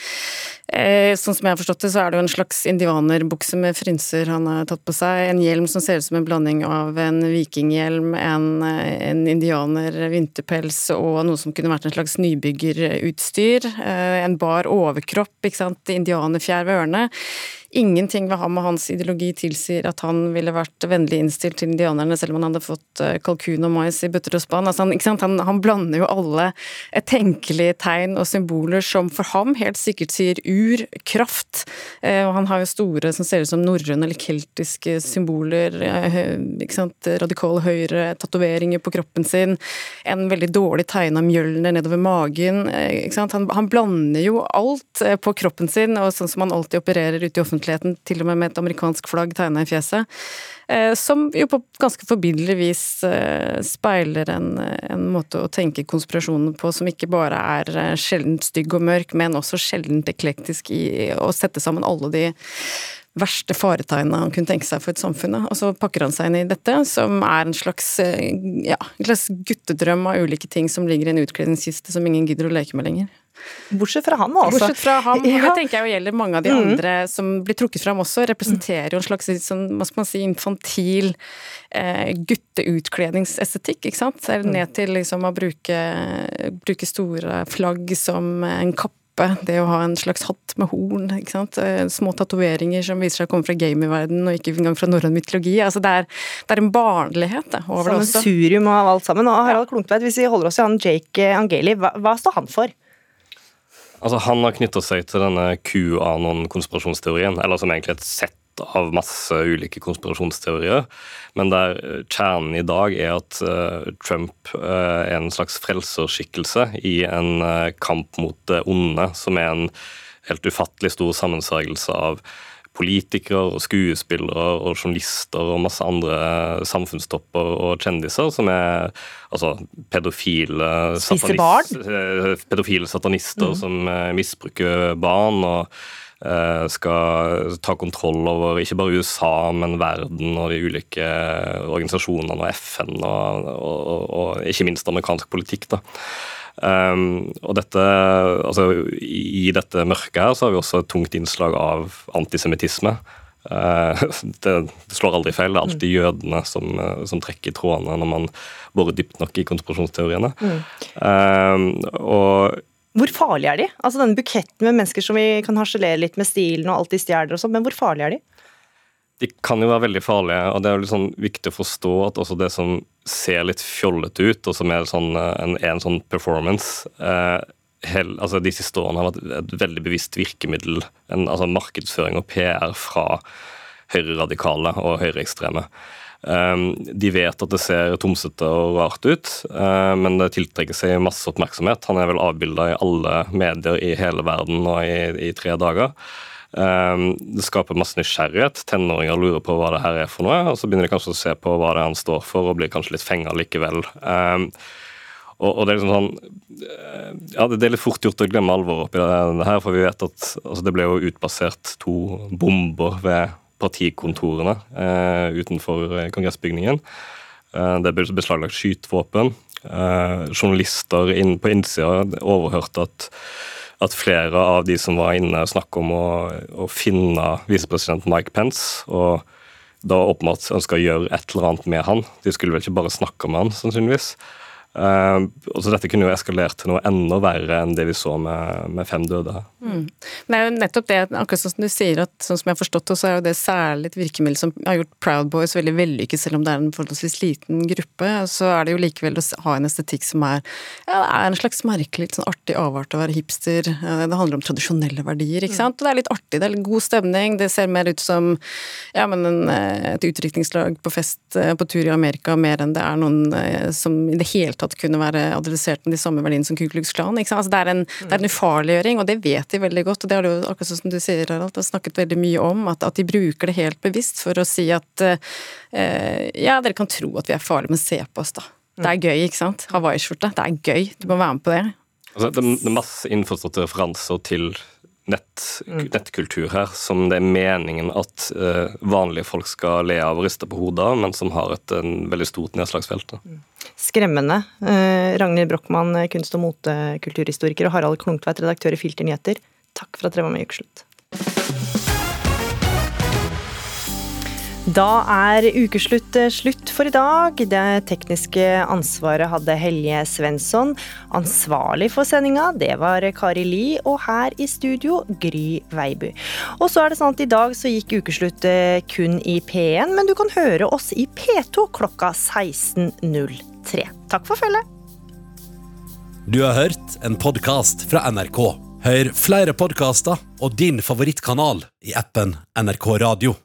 Eh, sånn som jeg har forstått det, så er det jo en slags indianerbukse med frynser han har tatt på seg. En hjelm som ser ut som en blanding av en vikinghjelm, en, eh, en indianer vinterpels og noe som kunne vært en slags nybyggerutstyr. Eh, en bar overkropp, ikke sant, indianerfjær ved ørene. Ingenting ved ham og hans ideologi tilsier at han ville vært vennlig innstilt til indianerne, selv om han hadde fått eh, kalkun og mais i bøtter og spann. Altså han, han, han, blander jo alle tenkelige tegn og symboler som for ham helt sikkert sier ur, kraft. Eh, og han har jo store som ser ut som norrøne eller keltiske symboler. Eh, ikke sant? Radikale høyre, tatoveringer på kroppen sin. En veldig dårlig tegna mjølner nedover magen. Ikke sant? Han, han blander jo alt på kroppen sin, og sånn som han alltid opererer ute i offentligheten offentligheten, til og med med et amerikansk flagg tegna i fjeset. Eh, som jo på ganske forbilledlig vis eh, speiler en, en, måte å tenke konspirasjonen på som ikke bare er eh, sjeldent stygg og mørk, men også sjeldent eklektisk i å sette sammen alle de verste faretegnene han kunne tenke seg for et samfunn. Og så pakker han seg inn i dette, som er en slags, ja, en slags guttedrøm av ulike ting som ligger i en utkledningskiste som ingen gidder å leke med lenger. Bortsett fra han, altså. Bortsett fra ham. Ja. Det tenker jeg jo gjelder mange av de mm. andre som blir trukket fram også. Representerer jo en slags sånn, hva skal man si, infantil eh, gutteutkledningsestetikk, ikke sant. Eller ned til liksom å bruke, bruke store flagg som en kappe det å ha en slags hatt med horn, ikke sant? Eh, små tatoveringer som viser seg å komme fra gamingverdenen og ikke engang fra norrøn mytologi. Altså det, er, det er en barnlighet det, over det også. Sammensurium av alt sammen. Og Harald Klungtveit, hvis vi holder oss til han Jake Angeli, hva, hva står han for? Altså, Han har knytta seg til denne QAnon-konspirasjonsteorien, eller som egentlig et sett av masse ulike konspirasjonsteorier. Men der eh, kjernen i dag er at uh, Trump uh, er en slags frelserskikkelse i en kamp mot det onde, som er en helt ufattelig stor sammensvergelse av politikere og skuespillere og journalister og masse andre samfunnstopper og kjendiser som er altså, pedofile, satanist, eh, pedofile satanister mm. som eh, misbruker barn. og eh, skal ta kontroll over ikke bare USA, men verden og de ulike organisasjonene og FN, og, og, og ikke minst amerikansk politikk. da. Um, og dette, altså I dette mørket her så har vi også et tungt innslag av antisemittisme. Uh, det, det, slår aldri feil. Det er alltid mm. jødene som, som trekker trådene når man borer dypt nok i konspirasjonsteoriene. Mm. Um, og hvor farlige er de? Altså Denne buketten med mennesker som vi kan harselere litt med stilen og alt de stjeler og sånn, men hvor farlige er de? De kan jo være veldig farlige, og det er jo litt sånn viktig å forstå at også det som ser litt fjollete ut, og som er sånn, eh, en, en, sånn performance eh, hel, altså De siste årene har vært et veldig bevisst virkemiddel, en, altså markedsføring og PR fra høyreradikale og høyreekstreme. Um, de vet at det ser tomsete og rart ut, uh, men det tiltrekker seg masse oppmerksomhet. Han er vel avbilda i alle medier i hele verden nå i, i tre dager. Um, det skaper masse nysgjerrighet. Tenåringer lurer på hva det her er for noe, og så begynner de kanskje å se på hva det er han står for, og blir kanskje litt fenga likevel. Um, og, det er liksom sånn eh, Ja, det er litt fort gjort å glemme alvoret oppi det her, for vi vet at altså, det ble jo utplassert to bomber ved partikontorene eh, utenfor kongressbygningen. Eh, det ble beslaglagt skytevåpen. Eh, journalister inn på innsida overhørte at, at flere av de som var inne, snakket om å, å finne visepresident Mike Pence. og da åpenbart ønska å gjøre et eller annet med han. De skulle vel ikke bare snakke med han, sannsynligvis. Uh, så Dette kunne jo eskalert til noe enda verre enn det vi så med, med fem døde. Mm. Det er jo nettopp det, akkurat sånn som du sier, at sånn som jeg har forstått det, så er jo det særlig et virkemiddel som har gjort Proud Boys veldig vellykket, selv om det er en forholdsvis liten gruppe. Så er det jo likevel å ha en estetikk som er ja, det er en slags merkelig, litt sånn artig avart å være hipster. Det handler om tradisjonelle verdier, ikke sant. Og det er litt artig, det er litt god stemning. Det ser mer ut som ja, men en, eh, et utdrikningslag på fest eh, på tur i Amerika, mer enn det er noen eh, som i det hele tatt kunne være adressert med de samme verdiene som Ku Klux Klan. Altså, det, er en, det, er en, ufarliggjøring, og det vet de veldig godt. og Det har du akkurat sånn som du sier, Harald, har snakket veldig mye om. At, at, de bruker det helt bevisst for å si at uh, ja, dere kan tro at vi er farlige, men se på oss, da. Det er gøy, ikke sant? Hawaiiskjorte. Det er gøy. Du må være med på det. Altså, det er masse innforståtte referanser til nett, mm. nettkultur her som det er meningen at uh, vanlige folk skal le av og riste på hodet men som har et en veldig stort nedslagsfelt. Da. Skremmende. Uh, Ragnhild Brochmann, kunst- og motekulturhistoriker, og Harald Klungtveit, redaktør i Filter Nyheter. Takk for at dere var med i Ukeslutt. Da er ukeslutt eh, slutt for i dag. Det tekniske ansvaret hadde Helje Svensson. Ansvarlig for sendinga, det var Kari Li, og her i studio Gry Veiby. Og så er det sånn at i dag så gikk ukeslutt eh, kun i P1, men du kan høre oss i P2 klokka 16.03. Takk for følget. Du har hørt en podkast fra NRK. Hør flere podkaster og din favorittkanal i appen NRK Radio.